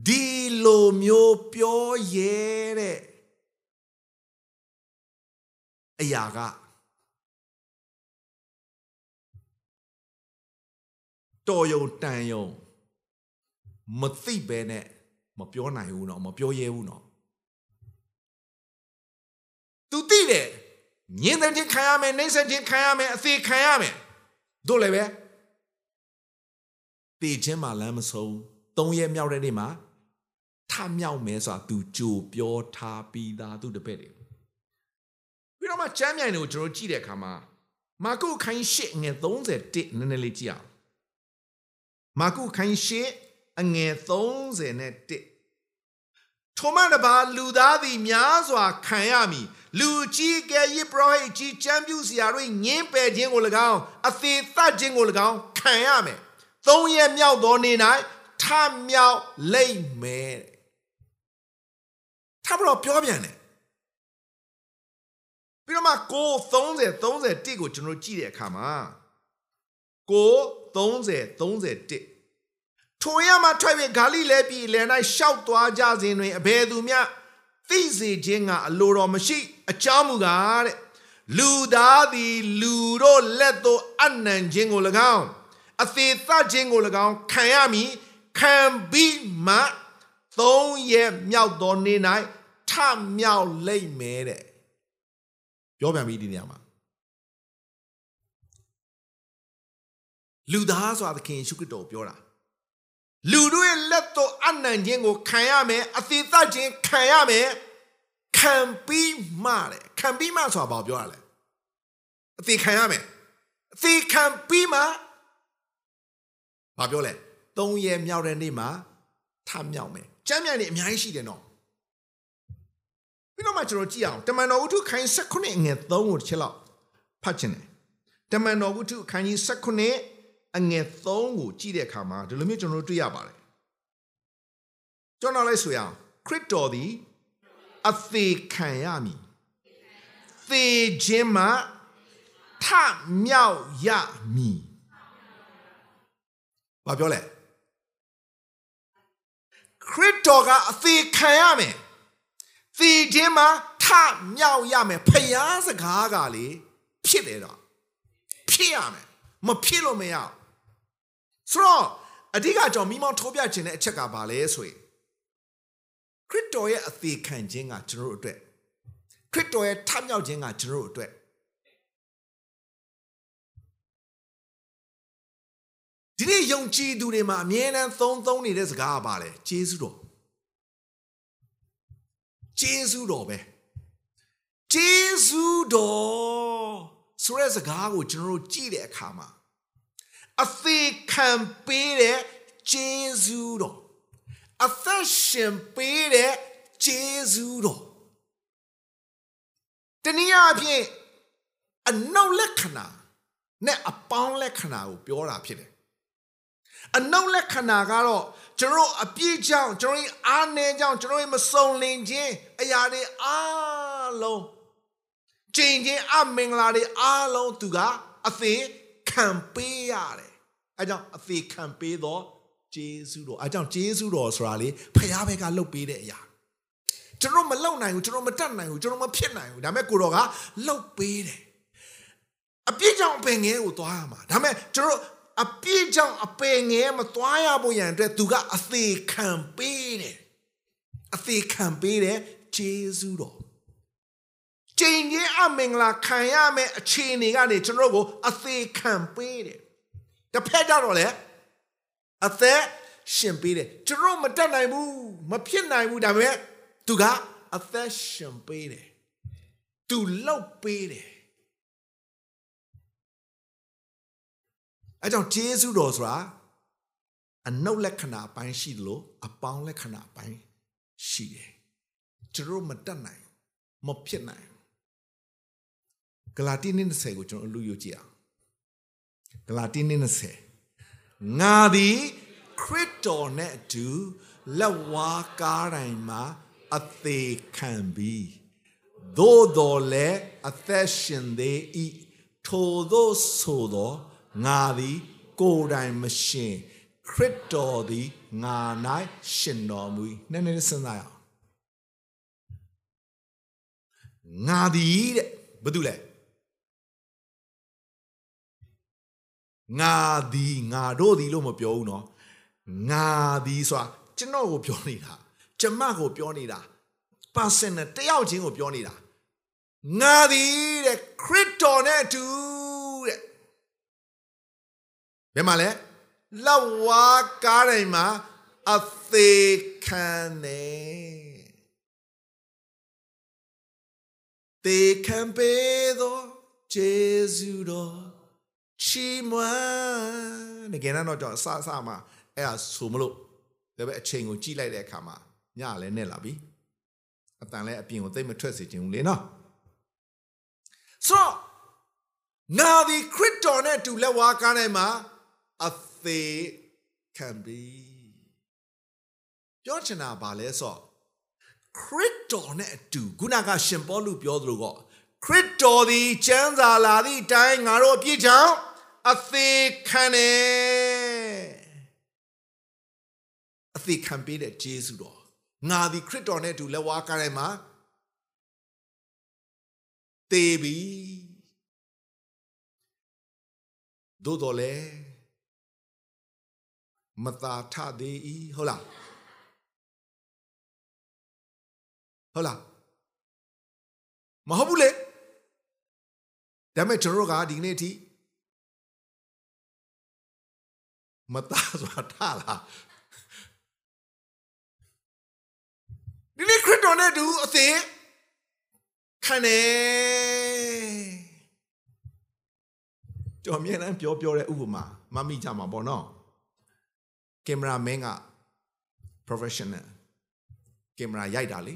S3: ဒီလိုမျိုးပြောရဲတဲ့ အရာကတော်ယုံတန်ယုံမသိပဲနဲ့မပြောနိုင်ဘူးနော်မပြောရဲဘူးနော်သူသိတယ်ညင်တဲ့ချင်းခံရမယ်နှိမ့်ဆက်ချင်းခံရမယ်အသေးခံရမယ်တို့လည်းပဲတေချင်းမှလမ်းမဆုံးသုံးရက်မြောက်တဲ့နေ့မှာထမြောက်မယ်ဆိုတာ तू ကြိုပြောထားပြီးသားသူတပည့်တွေပြီးတော့ မှကျမ်းမြိုင်တွေကိုကျွန်တော်ကြည့်တဲ့အခါမှာမာကုခိုင်းရှစ်ငယ်31နည်းနည်းလေးကြည့်အောင်မာကုခိုင်းရှစ်အငယ်31ထိုမှတပါလူသားသည်များစွာခံရမည်လူကြီးကဲယေဘရဟိတ်ကြီးချမ်းပြူစရာတွေညင်းပယ်ခြင်းကို၎င်းအသေးသတ်ခြင်းကို၎င်းခံရမယ်သုံးရက်မြောက်သောနေ့၌ထမြောက်လိမ့်မယ်ထပ်တော့ပြောပြန်တယ် ပြီးတော့မှကို30 31ကိုကျွန်တော်ကြည့်တဲ့အခါမှာကို30 31ထိုရမှာထွက်ပြီးဂါလိလဲပြည်လယ်၌ရှောက်သွားကြစဉ်တွင်အဘယ်သူမျှသိစေခြင်းကအလိုတော်မရှိ အကြောင်းမူကားတဲ့လူသားသည်လူတို့လက်သို့အနံခြင်းကို၎င်းအသေးသခြင်းကို၎င်းခံရမည်ခံပြီးမှသုံးရက်မြောက်သောနေ့၌ထမြောက်လိမ့်မယ်တဲ့ ပြောပြန်ပြီဒီနေရာမှာလူသားဆိုတာသခင်ယေရှုခရစ်တော်ပြောတာလူတို့ရဲ့လက်တော်အနံ့ခြင်းကိုခံရမယ်အသေးသခြင်းခံရမယ်ခံပြီးမှတဲ့ခံပြီးမှဆိုတာဘာပြောရလဲအသေးခံရမယ်အသေးခံပြီးမှဘာပြောလဲ၃ရက်မြောက်တဲ့နေ့မှာထမြောက်မယ်ကျမ်းမြိုင်နေအများကြီးရှိတယ်နော် ပြီးတော့မှကျွန်တော်ကြည့်အောင်တမန်တော်ဝတ္ထုခိုင်း16အငယ်3ကိုတစ်ချက်လောက်ဖတ်ချင်တယ်တမန်တော်ဝတ္ထုခိုင်းကြီး16အငယ်3ကိုကြည့်တဲ့အခါမှာဒီလိုမျိုးကျွန်တော်တို့တွေ့ရပါတယ်ကျွန်တော်လည်းဆိုရအောင်ခရစ်တော်သည်အသေးခံရမည်သေခြင်းမှထမြောက်ရမည်ဘာပြောလဲခရစ်တော်ကအသေးခံရမယ် သေခြင်းမှာထမြောက်ရမယ်ဖျားစကားကလေဖြစ်တယ်တော့ဖြစ်ရမယ်မဖြစ်လို့မရဆိုတော့အဓိကကြောင့်မိမောင်းထိုးပြခြင်းတဲ့အချက်ကဘာလဲဆိုရင်ခရစ်တော်ရဲ့အသေးခံခြင်းကကျွန်တော်တို့အတွက်ခရစ်တော်ရဲ့ထမြောက်ခြင်းကကျွန်တော်တို့အတွက်ဒီနေ့ယုံကြည်သူတွေမှာအမြဲတမ်းသုံးသုံးနေတဲ့စကားကပါလေဂျေဇုတော် ဂျေဇုတော်ပဲဂျေဇုတော်ဆိုတဲ့စကားကိုကျွန်တော်တို့ကြည့်တဲ့အခါမှာအသေးခံပေးတဲ့ဂျေဇုတော်အသက်ရှင်ပေးတဲ့ဂျေဇုတော်နည်းအားဖြင့်အနုတ်လက္ခဏာနဲ့အပေါင်းလက္ခဏာကိုပြောတာဖြစ်တယ် အနုတ်လက္ခဏာကတော့ကျွန်တော်တို့အပြည့်ကြောင့်ကျွန်တော်တို့အားနည်းကြောင့်ကျွန်တော်တို့မစုံလင်ခြင်းအရာတွေအားလုံးကျင့်ခြင်းအမင်္ဂလာတွေအားလုံးသူကအသေးခံပေးရတယ်အဲကြောင့်အသေးခံပေးတော့ဂျေဇုတော်အဲကြောင့်ဂျေဇုတော်ဆိုတာလေဖခင်ဘက်ကလှုပ်ပေးတဲ့အရာကျွန်တော်မလုံနိုင်ဘူးကျွန်တော်မတတ်နိုင်ဘူးကျွန်တော်မဖြစ်နိုင်ဘူးဒါပေမဲ့ကိုတော်ကလှုပ်ပေးတယ်အပြည့်ကြောင့်အပင်ငယ်ကိုသွားရမှာဒါပေမဲ့ကျွန်တော် အပြည့်ကြောင့်အပင်ငယ်မသွားရဖို့ရန်အတွက်သူကအသေးခံပေးတယ်အသေးခံပေးတယ်ဂျေဇုတော်ကျင့်ခြင်းအမင်္ဂလာခံရမယ့်အခြေအနေကနေကျွန်တော်ကိုအသေးခံပေးတယ်တစ်ဖက်ကြတော့လေအသက်ရှင်ပေးတယ်ကျွန်တော်မတတ်နိုင်ဘူးမဖြစ်နိုင်ဘူးဒါပေမဲ့သူကအသက်ရှင်ပေးတယ်သူလောက်ပေးတယ် အဲကြောင့်ဂျေဇုတော်ဆိုတာအနုတ်လက္ခဏာပိုင်းရှိတယ်လို့အပေါင်းလက္ခဏာပိုင်းရှိတယ်ကျွန်တော်မတတ်နိုင်မဖြစ်နိုင်ဂလာတိ20ကိုကျွန်တော်လူယူကြည့်အောင်ဂလာတိ20ငါသည်ခရစ်တော်နဲ့အတူလက်ဝါးကားတိုင်းမှာအသေးခံပြီးသို့တော်လည်းအသက်ရှင်သေးဤထိုသို့ဆိုသော ငါသည် ကိုယ်တိုင်မရှင်ခရစ်တော်သည်ငါ၌ရှင်တော်မူ၏နည်းနည်းစဉ်းစားရအောင်ငါသည်တဲ့ဘာတူလဲငါသည်ငါတို့သည်လို့မပြောဘူးနော်ငါသည်ဆိုတာကျွန်တော်ကိုပြောနေတာကျမကိုပြောနေတာ personal တယောက်ချင်းကိုပြောနေတာငါသည်တဲ့ခရစ်တော်နဲ့အတူတဲ့ ဘယ်မှာလဲလောက်ဝါကားတိုင်းမှာအသေးခံတယ်တေခံပေသောဂျေဇုတော်ချီးမွမ်းတကယ်တော့ကျွန်တော်အစအစမှာအဲ့ဒါဆိုမလို့ဒါပေမဲ့အချိန်ကိုကြည့်လိုက်တဲ့အခါမှာညလည်းနဲ့လာပြီအတန်လည်းအပြင်ကိုသိမ့်မထွက်စေချင်ဘူးလေနော်ဆိုတော့နာဒီခရစ်တော်နဲ့တူလက်ဝါးကားတိုင်းမှာ အသေးခံပြီပြောချင်တာဘာလဲဆိုတော့ခရစ်တော်နဲ့အတူခုနကရှင်ပေါလုပြောသလိုကခရစ်တော်သည်ကျမ်းစာလာသည့်အတိုင်းငါတို့အပြည့်ကြောင့်အသေးခံတယ်အသေးခံပေးတဲ့ဂျေစုတော်ငါသည်ခရစ်တော်နဲ့အတူလက်ဝါးကားတိုင်းမှာတေးပြီသို့တော်လဲ မသာထသေးဤဟုတ်လားဟုတ်လားမဟုတ်ဘူးလေဒါပေမဲ့ကျွန်တော်တို့ကဒီနေ့အထိမသားဆိုတာထလားဒီနေ့ခရစ်တော်နဲ့တူအသေးခံတယ်ကျွန်တော်အမြဲတမ်းပြောပြောတဲ့ဥပမာမမိကြမှာပေါ့နော် ကင်မရာမင်းက professional ကင်မရာရိုက်တာလေ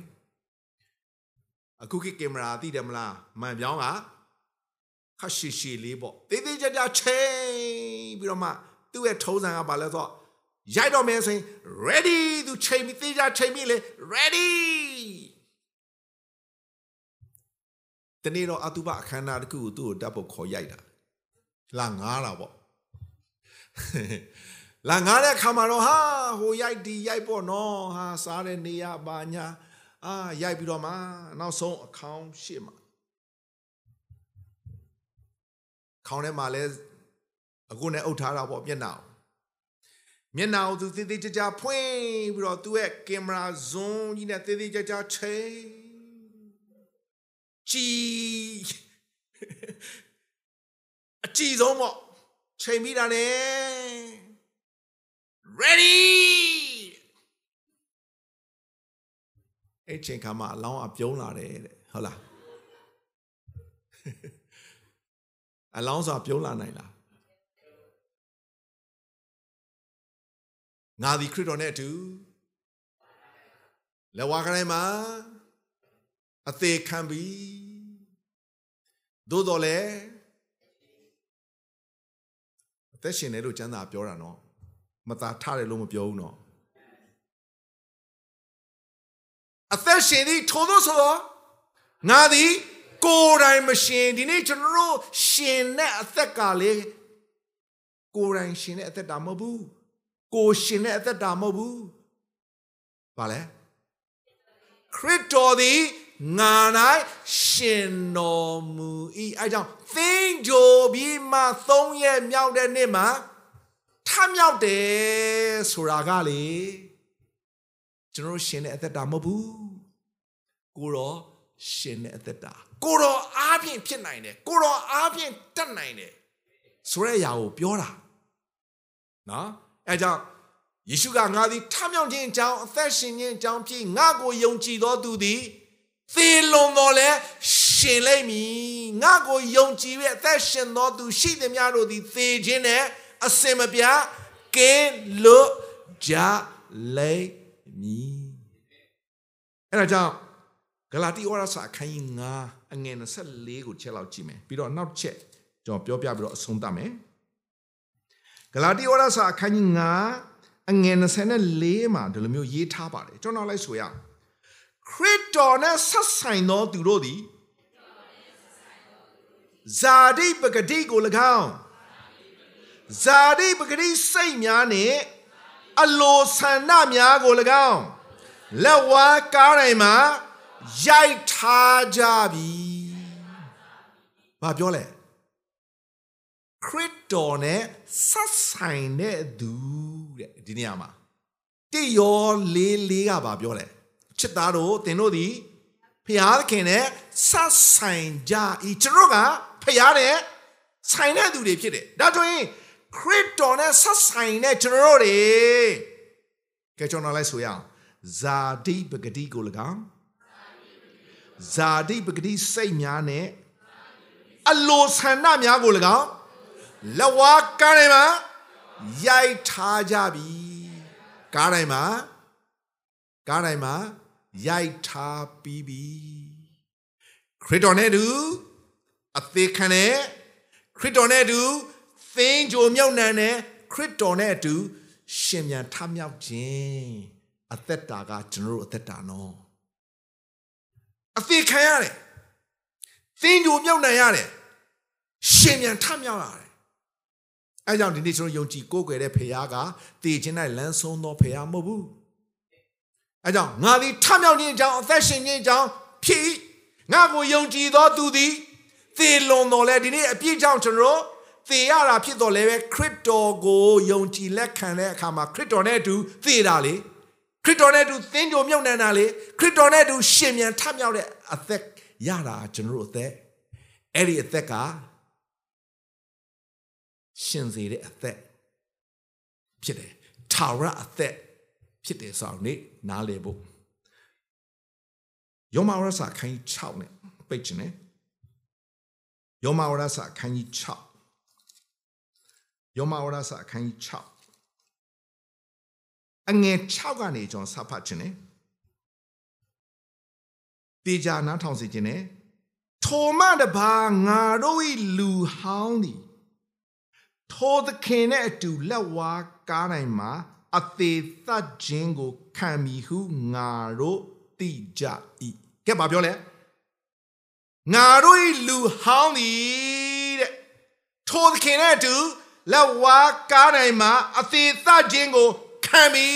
S3: အခုခေတ်ကင်မရာသိတယ်မလားမှန်ပြောင်းကခက်ရှည်ရှည်လေးပေါ့တေးသေးကြကြချိန်ပြီးတော့မှသူ့ရဲ့ထုံးစံကဘာလဲဆိုတော့ရိုက်တော့မယ်ဆိုရင် ready သူချိန်ပြီးသေးကြချိန်ပြီးလေ ready တနေ့တော့အတုပအခမ်းအနားတစ်ခုကိုသူ့ကိုတပ်ဖို့ခေါ်ရိုက်တာလာငားတာပေါ့ လာငားတဲ့ခါမှာတော့ဟာဟိုရိုက်ဒီရိုက်ပေါ့နော်ဟာစားတဲ့နေရပါညာအာရိုက်ပြီးတော့မှနောက်ဆုံးအခေါင်းရှေ့မှာခေါင်းထဲမှာလဲအခုနဲ့အုပ်ထားတာပေါ့မျက်နှာမျက်နှာကိုသူသေးသေးကြကြဖွင့်ပြီးတော့သူ့ရဲ့ကင်မရာဇွန်ကြီးနဲ့သေးသေးကြကြချိန်ကြည်အကြည့်ဆုံးပေါ့ချိန်ပြီးတာ ਨੇ ready အဲ့ချိန်ခါမှာအလောင်းအပြုံးလာတယ်တဲ့ဟုတ်လားအလောင်းဆိုတာပြုံးလာနိုင်လားငါဒီခရစ်တော်နဲ့အတူလက်ဝါးကလေးမှာအသေးခံပြီးသို့တော်လဲအသက်ရှင်တယ်လို့ကျမ်းစာပြောတာနော် မသာထားတယ်လို့မပြောဘူးနော်အသက်ရှင်သည်ထို့သောဆိုတော့ငါသည်ကိုယ်တိုင်မရှင်ဒီနေ့ကျွန်တော်တို့ရှင်တဲ့အသက်ကလေကိုယ်တိုင်ရှင်တဲ့အသက်တာမဟုတ်ဘူးကိုယ်ရှင်တဲ့အသက်တာမဟုတ်ဘူးဘာလဲခရစ်တော်သည်ငါ၌ရှင်တော်မူ၏အဲကြောင့်သင်္ကြိုပြီးမှ၃ရက်မြောက်တဲ့နေ့မှာ ထမြောက်တယ်ဆိုတာကလေကျွန်တော်ရှင်တဲ့အသက်တာမဟုတ်ဘူးကိုတော့ရှင်တဲ့အသက်တာကိုတော့အားဖြင့်ဖြစ်နိုင်တယ်ကိုတော့အားဖြင့်တတ်နိုင်တယ်ဆိုတဲ့အရာကိုပြောတာနော်အဲကြောင့်ယေရှုကငါသည်ထမြောက်ခြင်းအကြောင်းအသက်ရှင်ခြင်းအကြောင်းဖြစ်ငါကိုယုံကြည်သောသူသည်သေလွန်တော်လဲရှင်လိမ့်မည်ငါကိုယုံကြည်၍အသက်ရှင်သောသူရှိသည်များတို့သည်သေခြင်းနဲ့ အစင်မပြကင်းလွတ်ကြလိမ့်မည်အဲဒါကြောင့်ဂလာတိဩရစာအခန်းကြီး9အငယ်24ကိုချက်လောက်ကြည့်မယ်ပြီးတော့နောက်ချက်ကျွန်တော်ပြောပြပြီးတော့အဆုံးသတ်မယ်ဂလာတိဩရစာအခန်းကြီး9အငယ်24မှာဒီလိုမျိုးရေးထားပါတယ်ကျွန်တော်လိုက်ဆိုရခရစ်တော်နဲ့ဆက်ဆိုင်သောသူတို့သည်ဇာတိပဂတိကို၎င်း ဇာတိပဂတိစိတ်များနှင့်အလိုဆန္ဒများကို၎င်းလက်ဝါးကားတိုင်းမှာရိုက်ထားကြပြီ။ဘာပြောလဲခရစ်တော်နဲ့ဆက်ဆိုင်တဲ့သူတဲ့ဒီနေရာမှာတိယောလေးလေးကဘာပြောလဲချစ်သားတို့သင်တို့သည်ဖျားခင်နဲ့ဆက်ဆိုင်ကြဤကျွန်တော်ကဖျားတဲ့ဆိုင်တဲ့သူတွေဖြစ်တယ်ဒါဆိုရင် ခရစ်တော်နဲ့ဆက်ဆိုင်တဲ့ကျွန်တော်တွေကဲကျွန်တော်လိုက်ဆိုရအောင်ဇာတိပဂတိကို၎င်းဇာတိပဂတိစိတ်များနဲ့အလိုဆန္ဒများကို၎င်းလဝါကားတိုင်းမှာရိုက်ထားကြပြီကားတိုင်းမှာကားတိုင်းမှာရိုက်ထားပြီးပြီခရစ်တော်နဲ့တူအသေးခံတဲ့ခရစ်တော်နဲ့တူ သင်ကြိုမြောက်နှံတဲ့ခရစ်တော်နဲ့အတူရှင်မြန်ထမြောက်ခြင်းအသက်တာကကျွန်တော်တို့အသက်တာနော်အသေးခံရတယ်သင်ကြိုမြောက်နှံရတယ်ရှင်မြန်ထမြောက်ရတယ်အဲကြောင့်ဒီနေ့ကျွန်တော်ယုံကြည်ကိုးကွယ်တဲ့ဖခင်ကတည်ခြင်း၌လမ်းဆုံးသောဖခင်မဟုတ်ဘူးအဲကြောင့်ငါသည်ထမြောက်ခြင်းအကြောင်းအသက်ရှင်ခြင်းအကြောင်းဖြစ်ငါကိုယုံကြည်သောသူသည်သေလွန်တော်လဲဒီနေ့အပြည့်ကြောင့်ကျွန်တော် သေရတာဖြစ်တော်လဲပဲခရစ်တော်ကိုယုံကြည်လက်ခံတဲ့အခါမှာခရစ်တော်နဲ့အတူသေတာလေခရစ်တော်နဲ့အတူသင်ကြုံမြုပ်နှံတာလေခရစ်တော်နဲ့အတူရှင်မြန်ထမြောက်တဲ့အသက်ရတာကျွန်တော်တို့အသက်အဲ့ဒီအသက်ကရှင်စေတဲ့အသက်ဖြစ်တယ်ထာဝရအသက်ဖြစ်တယ်ဆိုတော့နေ့နားလည်ဖို့ယောမဝရစာခန်းကြီး6နဲ့ပိတ်ခြင်းနဲ့ယောမဝရစာခန်းကြီး6 ယောမဝရစာခန်းကြီး6အငယ်6ကနေကျွန်တော်စဖတ်ခြင်းနဲ့တေချာနားထောင်စီခြင်းနဲ့ထိုမတပါငါတို့၏လူဟောင်းသည်ထိုသခင်နဲ့အတူလက်ဝါးကားတိုင်းမှာအသေးသတ်ခြင်းကိုခံမိဟုငါတို့သိကြ၏ကဲဘာပြောလဲငါတို့၏လူဟောင်းသည်တဲ့ထိုသခင်နဲ့အတူ လက်ဝါးကားတိုင်းမှာအသေးသတ်ခြင်းကိုခံမိ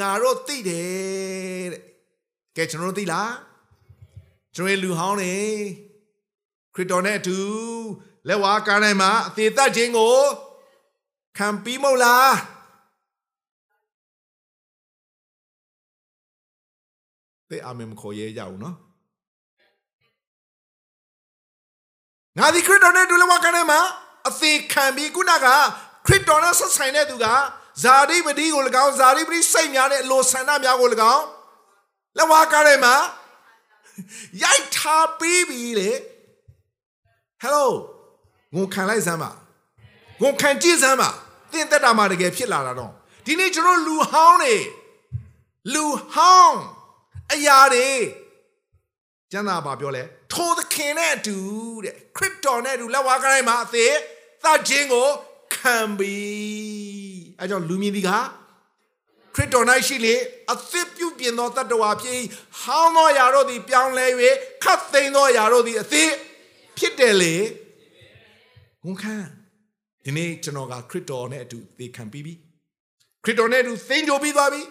S3: ငါတို့သိတယ်တဲ့ကဲကျွန်တော်တို့သိလားကျွန်တော်လူဟောင်းနေခရစ်တော်နဲ့အတူလက်ဝါးကားတိုင်းမှာအသေးသက်ခြင်းကိုခံပြီးမဟုတ်လားတဲ့အာမင်မခေါ်ရဲကြဘူးနော်ငါဒီခရစ်တော်နဲ့အတူလက်ဝါးကားတိုင်းမှာ အသေးခံပြီးခုနကခရစ်တော်နဲ့ဆက်ဆိုင်တဲ့သူကဇာတိပတိကို၎င်းဇာတိပတိစိတ်များတဲ့အလိုဆန္ဒများကို၎င်းလက်ဝါးကားတိုင်းမှာရိုက်ထားပြီးပြီလေဟယ်လိုငုံခံလိုက်စမ်းပါငုံခံကြည့်စမ်းပါသင်သက်တာမှာတကယ်ဖြစ်လာတာတော့ဒီနေ့ကျွန်တော်လူဟောင်းနေလူဟောင်းအရာတွေကျမ်းစာဘာပြောလဲထိုသခင်နဲ့အတူတဲ့ခရစ်တော်နဲ့အတူလက်ဝါးကိုင်းမှာအသေး သတ်ခြင်းကိုခံပြီးအဲကြောင့်လူမြင်ဒီကခရစ်တော်၌ရှိလေအသစ်ပြုပြင်သောတတ္တဝါဖြစ်၏ဟောင်းသောຢာတို့သည် ပြောင်းလဲ၍ခတ်သိမ်းသောຢာတို့သည်အသစ်ဖြစ်တယ်လေဝန်ခံဒီနေ့ကျွန်တော်ကခရစ်တော်နဲ့အတူသေခံပြီးပြီခရစ်တော်နဲ့အတူသိမ်းကြပြီးသွားပြီ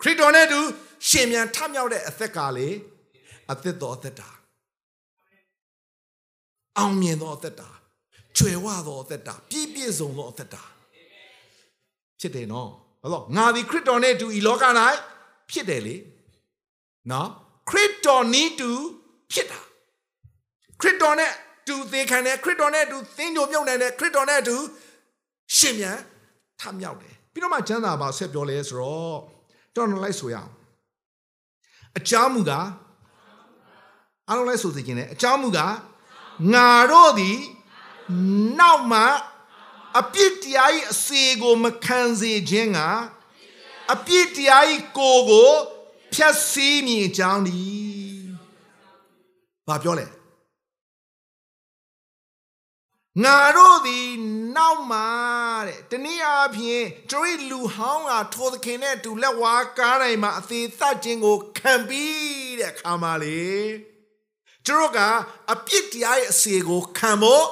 S3: ခရစ်တော်နဲ့အတူရှင်မြန်ထမြောက်တဲ့အသက်ကလေအသက်တော်အသက်တာအောင်မြင်သောအသက်တာ ကျွယ်ဝသောအသက်တာပြည့်ပြည့်စုံသောအသက်တာဖြစ်တယ်နော်ဘာလို့ငါဒီခရစ်တော်နဲ့အတူဤလောက၌ဖြစ်တယ်လေနော်ခရစ်တော်နီးတူဖြစ်တာခရစ်တော်နဲ့တူသေခံတယ်ခရစ်တော်နဲ့အတူသင်ကြုံမြုပ်နိုင်တယ်ခရစ်တော်နဲ့အတူရှင်မြန်ထမြောက်တယ်ပြီးတော့မှကျမ်းစာပါဆက်ပြောလဲဆိုတော့တော်တော်လိုက်ဆိုရအောင်အကြောင်းမူကားအားလုံးလိုက်ဆိုစီခြင်းနဲ့အကြောင်းမူကားငါတို့သည် နောက်မှအပြစ်တရား၏အစေကိုမခံစေခြင်းကအပြစ်တရား၏ကိုယ်ကိုဖြတ်စည်းမြင်ကြောင်းဒီဘာပြောလဲငါတို့သည်နောက်မှတဲ့တနည်းအားဖြင့်ကျွန်တော်လူဟောင်းကထိုသခင်နဲ့တူလက်ဝါးကားတိုင်းမှာအသေးသတ်ခြင်းကိုခံပြီးတဲ့အခါမှာလေကျွန်တော်ကအပြစ်တရားရဲ့အစေကိုခံဖို့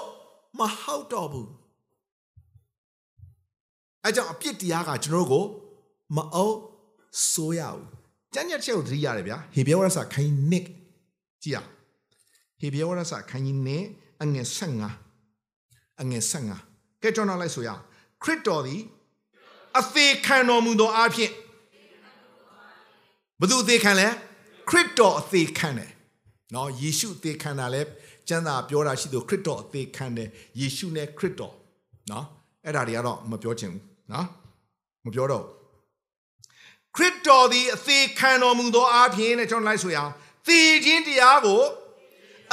S3: မဟုတ်တော့ဘူးအဲကြောင့်အပြစ်တရားကကျွန်တော်ကိုမအုပ်ဆိုးရဘူးကျမ်းညက်ချက်ကိုသတိရတယ်ဗျာဟေဘရဲဝရစာခိုင်းနစ်ကြည့်ရဟေဘရဲဝရစာခိုင်းနစ်အငယ်15အငယ်15ကဲကျွန်တော်လိုက်ဆိုရအောင်ခရစ်တော်သည်အသေးခံတော်မူသောအဖြစ်ဘသူအသေးခံလဲခရစ်တော်အသေးခံတယ်နော်ယေရှုအသေးခံတာလဲ ကျမ်းစာပြောတာရှိသူခရစ်တော်အသေးခံတယ်ယေရှုနဲ့ခရစ်တော်နော်အဲ့ဒါတွေကတော့မပြောချင်ဘူးနော်မပြောတော့ခရစ်တော်သည်အသေးခံတော်မူသောအဖြစ်နဲ့ကျွန်တော်လိုက်ဆိုရအောင်သေခြင်းတရားကို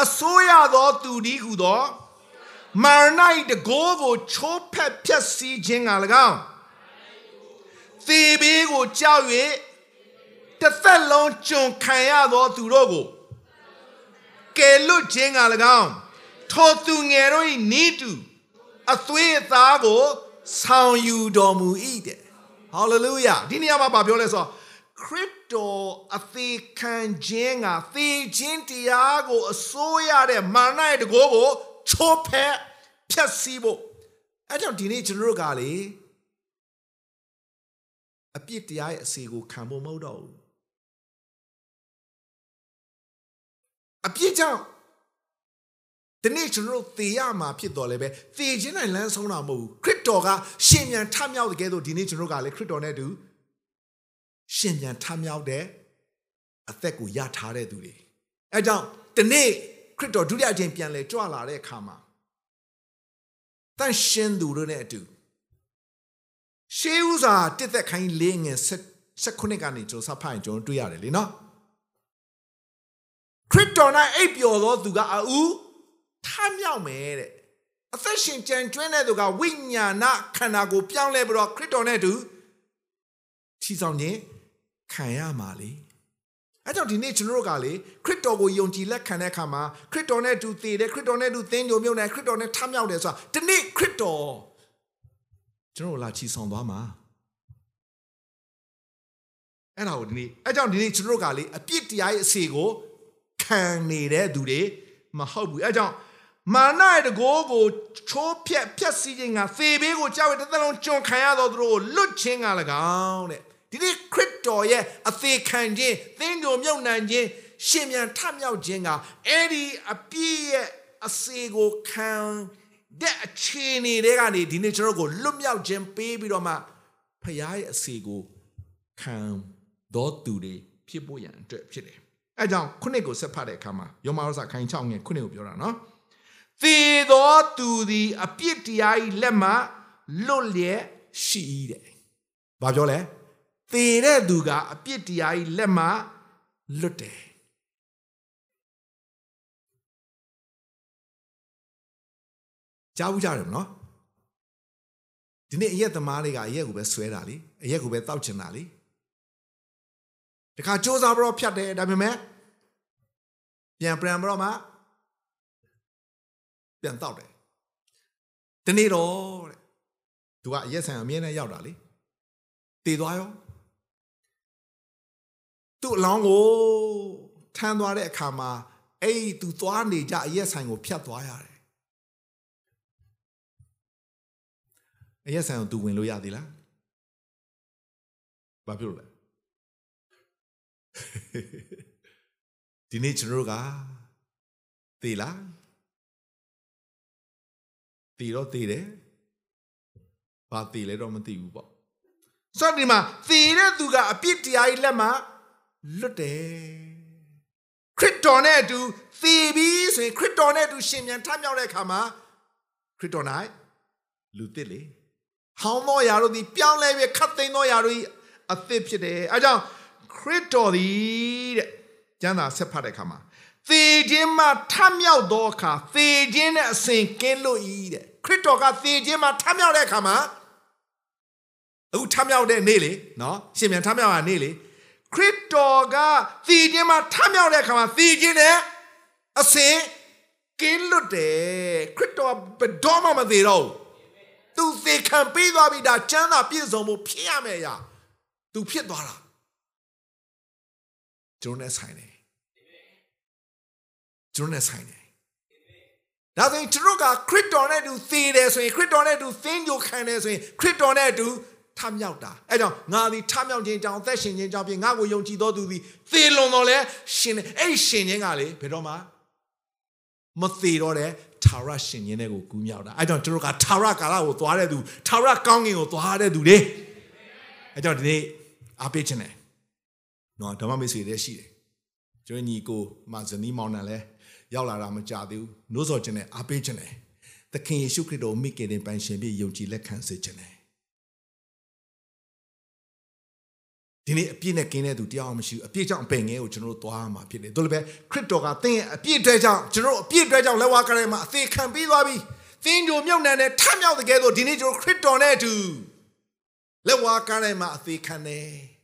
S3: အစိုးရသောသူဒီဟုသောမာရနိုင်တကိုးကိုချိုးဖက်ဖြက်စီးခြင်းက၎င်းသေဘေးကိုကြောက်၍တစ်သက်လုံးကျွန်ခံရသောသူတို့ကို ကယ်လွတ်ခြင်းက၎င်းထိုသူငယ်တို့၏နိတူအသွေးအသားကိုဆောင်ယူတော်မူ၏တဲ့ဟာလေလုယာဒီနေရာမှာပြောလဲဆိုခရစ်တော်အသေးခံခြင်းကသေခြင်းတရားကိုအစိုးရတဲ့မာနရဲ့တကိုးကိုချိုးဖက်ဖြတ်စည်းဖို့အဲ့ကြောင့်ဒီနေ့ကျွန်တော်တို့ကလေအပြစ်တရားရဲ့အစီကိုခံဖို့မဟုတ်တော့ဘူး အပြစ်ကြောင့်ဒီနေ့ကျွန်တော်တို့သေရမှာဖြစ်တော်လဲပဲသေခြင်းနိုင်လမ်းဆုံးတာမဟုတ်ဘူးခရစ်တော်ကရှင်မြန်ထမြောက်တဲ့ကဲဆိုဒီနေ့ကျွန်တော်တို့ကလေခရစ်တော်နဲ့အတူရှင်မြန်ထမြောက်တဲ့အသက်ကိုရထားတဲ့သူတွေအဲကြောင့်ဒီနေ့ခရစ်တော်ဒုတိယအကြိမ်ပြန်လဲကြွလာတဲ့အခါမှာတန်ရှင်သူတို့နဲ့အတူရှေးဥစွာတစ်သက်ခိုင်းလေးငယ်ဆက်ခုနှစ်ကနေကျွန်တော်စဖိုင်ကျွန်တော်တွေ့ရတယ်လीနော် ခရစ်တော်၌အိပ်ပျော်သောသူကအူထမြောက်မယ်တဲ့အသက်ရှင်ကြံကျွင်းတဲ့သူကဝိညာဏခန္ဓာကိုပြောင်းလဲပြီးတော့ခရစ်တော်နဲ့အတူချီဆောင်ခြင်းခံရမှာလေအဲကြောင့်ဒီနေ့ကျွန်တော်တို့ကလေခရစ်တော်ကိုယုံကြည်လက်ခံတဲ့အခါမှာခရစ်တော်နဲ့အတူတည်တယ်ခရစ်တော်နဲ့အတူသင်ကြုံမြုပ်တယ်ခရစ်တော်နဲ့ထမြောက်တယ်ဆိုတာဒီနေ့ခရစ်တော်ကျွန်တော်လာချီဆောင်သွားမှာအဲ့ဒါကိုဒီနေ့အဲကြောင့်ဒီနေ့ကျွန်တော်တို့ကလေအပြစ်တရားရဲ့အစီကို ခံနေတဲ့သူတွေမဟုတ်ဘူးအဲကြောင့်မာနရဲ့တကိုးကိုချိုးဖြက်ဖြက်စီးခြင်းကသေဘေးကိုကြောက်ရတဲ့သလုံးကျွန်ခံရသောသူတို့ကိုလွတ်ခြင်းက၎င်းတဲ့ဒီနေ့ခရစ်တော်ရဲ့အသေးခံခြင်းသင်တို့မြုပ်နှံခြင်းရှင်မြန်ထမြောက်ခြင်းကအဲ့ဒီအပြည့်ရဲ့အစေကိုခံတဲ့အခြေအနေတွေကနေဒီနေ့ကျွန်တော်ကိုလွတ်မြောက်ခြင်းပေးပြီးတော့မှဖခင်ရဲ့အစေကိုခံတော်သူတွေဖြစ်ဖို့ရန်အတွက်ဖြစ်တယ်။ အဲကြောင့်ခုနှစ်ကိုဆက်ဖတ်တဲ့အခါမှာယောမရောစာခိုင်6ငယ်ခုနှစ်ကိုပြောတာနော်။သေသောသူသည်အပြစ်တရား၏လက်မှလွတ်လျက်ရှိတဲ့။ဘာပြောလဲ။သေတဲ့သူကအပြစ်တရားကြီးလက်မှလွတ်တယ်ကြားဘူးကြတယ်မနော်ဒီနေ့အရက်သမားလေးကအရက်ကိုပဲဆွဲတာလေအရက်ကိုပဲတောက်ချင်တာလေ တခါစ조사ပြီးတော့ဖြတ်တယ်ဒါပေမဲ့ပြန်ပြန်ပြီးတော့မှပြန်တောက်တယ်ဒီနေ့တော့တဲ့သူကအရက်ဆိုင်အမြဲတမ်းရောက်တာလေတည်သွားရောသူ့အလောင်းကိုထမ်းသွားတဲ့အခါမှာအဲ့ဒီသူသွားနေကြအရက်ဆိုင်ကိုဖြတ်သွားရတယ်အရက်ဆိုင်ကိုသူဝင်လို့ရသေးလားဘာဖြစ်လို့လဲ ဒီနေ့ကျွန်တော်တို့ကသေလားသေတော့သေတယ်ဘာသေလဲတော့မသိဘူးပေါ့ဆိုတော့ဒီမှာသေတဲ့သူကအပြစ်တရားကြီးလက်မှာလွတ်တယ်ခရစ်တော်နဲ့အတူသေပြီးဆိုရင်ခရစ်တော်နဲ့အတူရှင်ပြန်ထမြောက်တဲ့အခါမှာခရစ်တော်၌လူသစ်လေဟောင်းသောຢာတို့သည်ပြောင်းလဲပြီးခတ်သိမ်းသောຢာတို့၏အသစ်ဖြစ်တယ်အဲကြောင့် ခရစ်တော်သည်တဲ့ကျမ်းစာဆက်ဖတ်တဲ့အခါမှာသေခြင်းမှထမြောက်သောအခါသေခြင်းနဲ့အစဉ်ကင်းလို့ဤတဲ့ခရစ်တော်ကသေခြင်းမှထမြောက်တဲ့အခါမှာအခုထမြောက်တဲ့နေ့လေနော်ရှင်ပြန်ထမြောက်ရနေ့လေခရစ်တော်ကသေခြင်းမှထမြောက်တဲ့အခါမှာသေခြင်းနဲ့အစဉ်ကင်းလွတ်တယ်ခရစ်တော်ဘယ်တော့မှမသေးတော့ဘူးသူသေခံပေးသွားပြီဒါကျမ်းသာပြည့်စုံမှုဖြစ်ရမယ်ရာသူဖြစ်သွားတာ ကျွန်တော်နဲ့ဆိုင်တယ်ကျွန်တော်နဲ့ဆိုင်တယ်ဒါဆိုရင်ကျွန်တော်ကခရစ်တော်နဲ့အတူသေတယ်ဆိုရင်ခရစ်တော်နဲ့အတူသင်ကြိုခံတယ်ဆိုရင်ခရစ်တော်နဲ့အတူထမြောက်တာအဲကြောင့်ငါသည်ထမြောက်ခြင်းကြောင့်အသက်ရှင်ခြင်းကြောင့်ဖြင့်ငါကိုယုံကြည်တော်သူသည်သေလွန်တော်လဲရှင်တယ်အဲ့ဒီရှင်ခြင်းကလေဘယ်တော့မှမသေးတော့တဲ့ထာဝရရှင်ခြင်းတွေကိုကူးမြောက်တာအဲကြောင့်ကျွန်တော်ကထာဝရကာလကိုသွားတဲ့သူထာဝရကောင်းကင်ကိုသွားတဲ့သူတွေအဲကြောင့်ဒီနေ့အားပေးခြင်းတယ် နော်ဓမ္မမိတ်ဆွေတွေရှိတယ်ကျွန်တော်ညီကိုမဇနီးမောင်နှံလဲရောက်လာတာမကြသေးဘူးနှိုးဆော်ခြင်းနဲ့အားပေးခြင်းနဲ့သခင်ယေရှုခရစ်တော်မိခင်တင်ပိုင်ရှင်ပြီးယုံကြည်လက်ခံစေခြင်းနဲ့ဒီနေ့အပြည့်နဲ့ကင်းတဲ့သူတရားအောင်မရှိဘူးအပြည့်ကြောင့်ပင်ငယ်ကိုကျွန်တော်တို့သွားမှာဖြစ်တယ်တို့လည်းပဲခရစ်တော်ကသင်ရဲ့အပြည့်အတွက်ကြောင့်ကျွန်တော်တို့အပြည့်အတွက်ကြောင့်လက်ဝါးကရဲမှာအသေးခံပြီးသွားပြီသင်တို့မြုပ်နှံတဲ့ထမြောက်တဲ့ကဲဆိုဒီနေ့ကျွန်တော်ခရစ်တော်နဲ့အတူလက်ဝါးကရဲမှာအသေးခံတယ်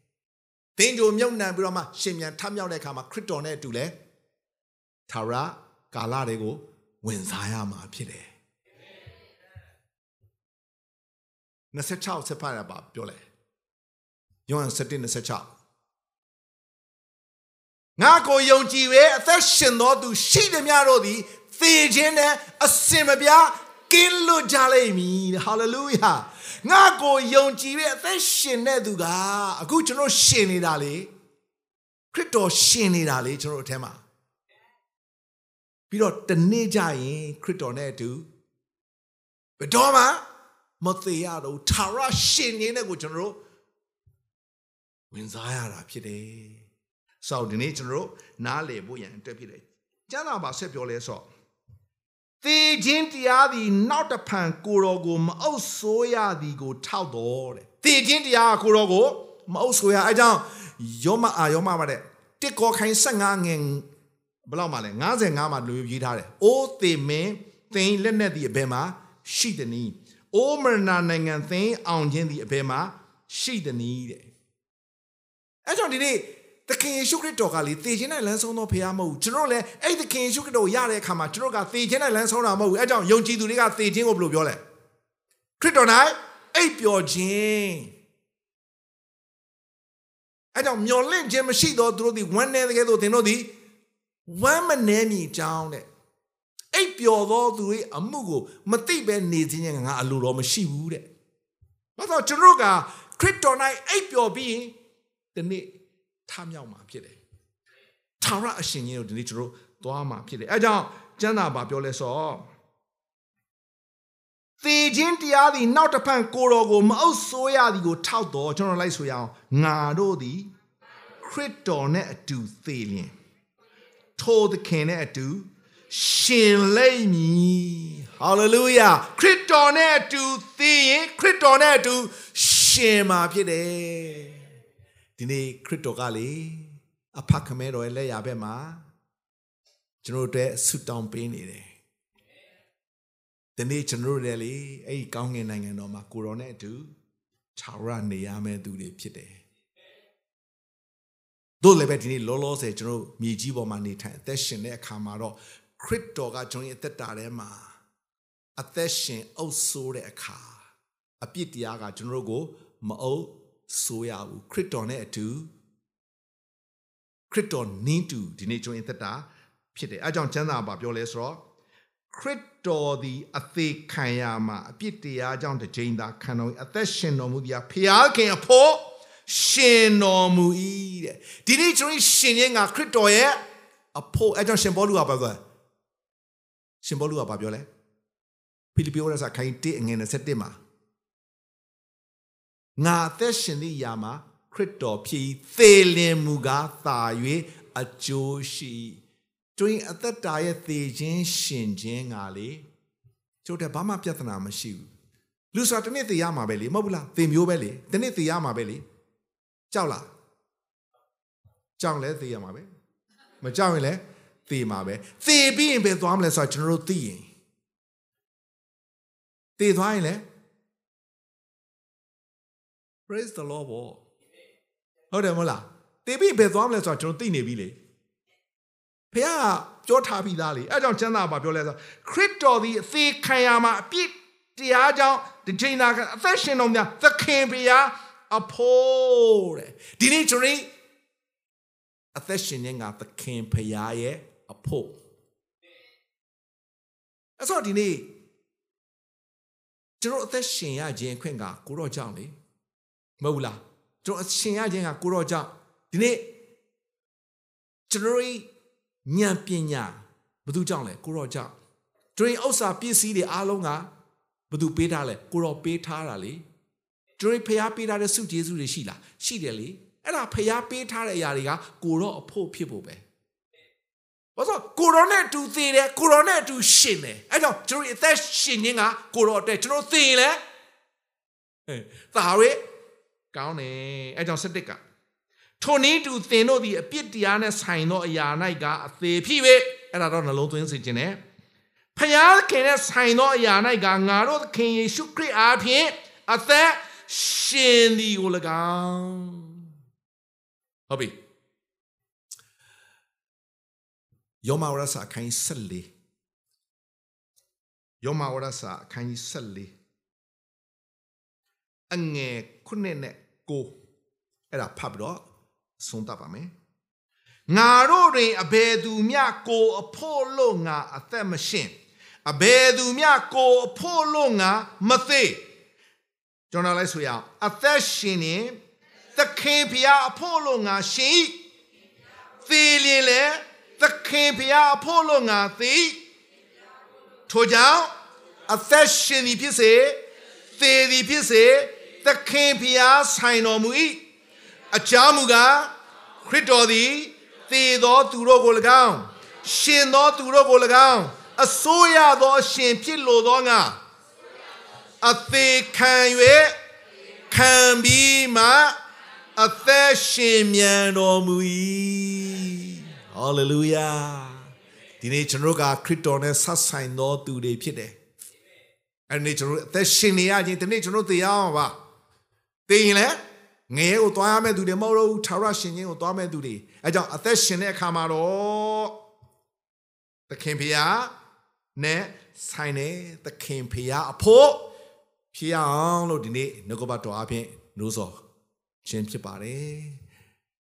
S3: သင်တို့မြုပ်နှံပြီးတော့မှရှင်မြန်ထမြောက်တဲ့အခါမှာခရစ်တော်နဲ့အတူလဲထာဝရကာလတွေကိုဝင်စားရမှာဖြစ်တယ်26ဆက်ဖတ်ရပါပြောလဲယောဟန်7:26ငါကိုယုံကြည်၍အသက်ရှင်သောသူရှိသည်များတို့သည်သေခြင်းနဲ့အစင်မပြားကင်းလွတ်ကြလိမ့်မည်ဟာလေလုယာ ငါကိုယုံကြည်၍အသက်ရှင်တဲ့သူကအခုကျွန်တော်ရှင်နေတာလေခရစ်တော်ရှင်နေတာလေကျွန်တော်အထက်မှာပြီးတော့တနေ့ကြရင်ခရစ်တော်နဲ့အတူဘယ်တော့မှမသေးရတော့ထာဝရရှင်နေတဲ့ကိုကျွန်တော်တို့ဝင်စားရတာဖြစ်တယ်။ဆိုတော့ဒီနေ့ကျွန်တော်တို့နားလည်ဖို့ရန်အတွက်ဖြစ်တယ်။ကျမ်းစာမှာဆက်ပြောလဲဆိုတော့ သေခြင်းတရားသည်နောက်တဖန်ကိုတော်ကိုမအုပ်ဆိုးရသည်ကို ထောက်တော်တဲ့။သေခြင်းတရားကကိုတော်ကိုမအုပ်ဆိုးရအဲကြောင့်ယောမအာယောမပါတဲ့တစ်ကောခိုင်း15ငင်ဘယ်လောက်မှလဲ55မှာလူရေးထားတယ်။အိုးသေမင်းသင်လက်နဲ့ဒီအဘယ်မှာရှိသည်နီ။အိုးမရဏနိုင်ငံသင်အောင်ခြင်းဒီအဘယ်မှာရှိသည်နီတဲ့။အဲကြောင့်ဒီနေ့ သခင်ယေရှုခရစ်တော်ကလေသေခြင်းနဲ့လမ်းဆုံးသောဖခင်မဟုတ်ဘူးကျွန်တော်လည်းအဲ့သခင်ယေရှုခရစ်တော်ရတဲ့အခါမှာကျွန်တော်ကသေခြင်းနဲ့လမ်းဆုံးတာမဟုတ်ဘူးအဲကြောင့်ယုံကြည်သူတွေကသေခြင်းကိုဘယ်လိုပြောလဲခရစ်တော်၌အိပ်ပျော်ခြင်းအဲကြောင့်မျော်လင့်ခြင်းမရှိသောသူတို့သည်ဝမ်းနည်းတဲ့ကဲ့သို့သင်တို့သည်ဝမ်းမနှဲမြည်ကြောင်းတဲ့အိပ်ပျော်သောသူတွေအမှုကိုမသိပဲနေခြင်းငါအလိုတော်မရှိဘူးတဲ့ဘာလို့ကျွန်တော်ကခရစ်တော်၌အိပ်ပျော်ပြီးရင်ဒီနေ့ ထမြောက်မှာဖြစ်တယ်။ထာဝရအရှင်ကြီးကိုဒီနေ့ကျွန်တော်သွားမှာဖြစ်တယ်။အဲကြောင့်ကျမ်းစာဘာပြောလဲဆိုတော့သေခြင်းတရားသည်နောက်တစ်ဖန်ကိုတော်ကိုမအုပ်ဆိုးရသည်ကိုထောက်တော်ကျွန်တော်လိုက်ဆိုရအောင်ငါတို့သည်ခရစ်တော်နဲ့အတူသေလျင်ထိုသခင်နဲ့အတူရှင်လိမ့်မည်ဟာလေလုယာခရစ်တော်နဲ့အတူသေရင်ခရစ်တော်နဲ့အတူရှင်မှာဖြစ်တယ် ဒီနေ့ခရစ်တော်ကလေအဖခမဲတော်ရဲ့လက်ရဘက်မှာကျွန်တော်တို့ဆုတောင်းပေးနေတယ်ဒီနေ့ကျွန်တော်တို့လည်းလေအဲ့ဒီကောင်းကင်နိုင်ငံတော်မှာကိုတော်နဲ့အတူခြာရနေရမယ့်သူတွေဖြစ်တယ်တို့လည်းပဲဒီနေ့လောလောဆယ်ကျွန်တော်မြေကြီးပေါ်မှာနေထိုင်အသက်ရှင်တဲ့အခါမှာတော့ခရစ်တော်ကကျွန်တော်ရဲ့အသက်တာထဲမှာအသက်ရှင်အုပ်ဆိုးတဲ့အခါအပြစ်တရားကကျွန်တော်တို့ကိုမအုပ် ဆိုးရဘူးခရစ်တော်နဲ့အတူခရစ်တော်နင်းတူဒီနေ့ကျွန်တော်ရဲ့အသက်တာဖြစ်တယ်အဲကြောင့်ကျမ်းစာမှာပြောလဲဆိုတော့ခရစ်တော်သည်အသေးခံရမှာအပြစ်တရားကြောင့်တစ်ချိန်သာခံတော်၏အသက်ရှင်တော်မူသည်ဖျားခင်အဖို့ရှင်တော်မူ၏တဲ့ဒီနေ့ကျွန်တော်ရှင်ခြင်းကခရစ်တော်ရဲ့အဖို့အဲကြောင့်ရှင်ဘောလူကပြောတယ်ရှင်ဘောလူကပြောလဲဖိလိပ္ပိဩရစာခိုင်း1အငယ်27မှာ ငါအသက်ရှင်သည့်ယာမှာခရစ်တော်ဖြစ်၏သေလင်မူကားသာ၍အကျိုးရှိတွင်အသက်တာရဲ့သေခြင်းရှင်ခြင်းကလေကျိုးတဲ့ဘာမှပြဿနာမရှိဘူးလူဆိုတာတစ်နေ့သေရမှာပဲလေမဟုတ်ဘူးလားသေမျိုးပဲလေတစ်နေ့သေရမှာပဲလေကြောက်လားကြောက်လဲသေရမှာပဲမကြောက်ရင်လဲသေမှာပဲသေပြီးရင်ပဲသွားမလဲဆိုတော့ကျွန်တော်တို့သိရင်သေသွားရင်လဲ praise the lord ဘောဟုတ်တယ်မဟုတ်လားသေပြီးဘယ်သွားမလဲဆိုတော့ကျွန်တော်သိနေပြီလေဖခင်ကပြောထားပြီးသားလေအဲကြောင့်ကျမ်းစာမှာပြောလဲဆိုခရစ်တော်သည်အသေးခံရမှာအပြစ်တရားကြောင့်ဒီချိန်သာအသက်ရှင်တော်များသခင်ဖခင်အဖို့တဲ့ဒီနေ့ကျွန်တော်အသက်ရှင်ခြင်းကသခင်ဖခင်ရဲ့အဖို့အဲ့ဆိုဒီနေ့ကျွန်တော်အသက်ရှင်ရခြင်းအခွင့်ကကိုတော့ကြောင့်လေ မဟုတ်လားကျွန်တော်အရှင်ရခြင်းကကိုတော့ကြောင့်ဒီနေ့ကျွန်တော်ဉာဏ်ပညာဘယ်သူကြောင့်လဲကိုတော့ကြောင့်ကျွန်တော်ဥစ္စာပစ္စည်းတွေအားလုံးကဘယ်သူပေးထားလဲကိုတော့ပေးထားတာလေကျွန်တော်ဖျားပေးထားတဲ့စုကျေးဇူးတွေရှိလားရှိတယ်လေအဲ့ဒါဖျားပေးထားတဲ့အရာတွေကကိုတော့အဖို့ဖြစ်ဖို့ပဲဘာလို့ကိုရောနဲ့အတူသေးတယ်ကိုရောနဲ့အတူရှင်တယ်အဲ့ကြောင့်ကျွန်တော်အသက်ရှင်ခြင်းကကိုရောအတွက်ကျွန်တော်သေရင်လဲအဲသာရဲ ကောင်းတယ်အဲ့ကြောင့်စတစ်ကထိုနည်းတူသင်တို့သည်အပြစ်တရားနဲ့ဆိုင်သောအရာ၌ကအသေးဖြစ်ပဲအဲ့ဒါတော့နှလုံးသွင်းစေခြင်းနဲ့ဖယားခင်နဲ့ဆိုင်သောအရာ၌ကငါတို့သခင်ယေရှုခရစ်အားဖြင့်အသက်ရှင်သည်ကို၎င်းဟုတ်ပြီယောမဝရစာအခန်းကြီး14ယောမဝရစာအခန်းကြီး14အငယ်ခုနှစ်နဲ့ ကိုအဲ့ဒါဖတ်ပြီးတော့ဆုံးတတ်ပါမယ်ငါတို့တွင်အဘယ်သူမျှကိုအဖို့လို့ငါအသက်မရှင်အဘယ်သူမျှကိုအဖို့လို့ငါမသေးကျွန်တော်လည်းဆိုရအောင်အသက်ရှင်ရင်သခင်ဖျားအဖို့လို့ငါရှင်သေလျင်လေသခင်ဖျားအဖို့လို့ငါသိထို့ကြောင့်အသက်ရှင်သည်ဖြစ်စေသေသည်ဖြစ်စေ သခင်ဖျားဆိုင်တော်မူ၏အကြောင်းမူကားခရစ်တော်သည်သေသောသူတို့ကို၎င်းရှင်သောသူတို့ကို၎င်းအစိုးရသောအရှင်ဖြစ်လိုသောငါအသေးခံ၍ခံပြီးမှအသက်ရှင်မြန်တော်မူ၏ဟာလေလုယာဒီနေ့ကျွန်တော်ကခရစ်တော်နဲ့ဆက်ဆိုင်သောသူတွေဖြစ်တယ်အဲ့ဒီကျွန်တော်အသက်ရှင်နေရခြင်းဒီနေ့ကျွန်တော်သိရအောင်ပါ သိရင်လည်းငရဲကိုသွားရမယ့်သူတွေမဟုတ်တော့ဘူးထာဝရရှင်ခြင်းကိုသွားမယ့်သူတွေအဲကြောင့်အသက်ရှင်တဲ့အခါမှာတော့သခင်ဖျားနဲ့ဆိုင်တဲ့သခင်ဖျားအဖို့ဖြစ်အောင်လို့ဒီနေ့ငကဘတော်အဖြစ်နှိုးဆော်ခြင်းဖြစ်ပါတယ်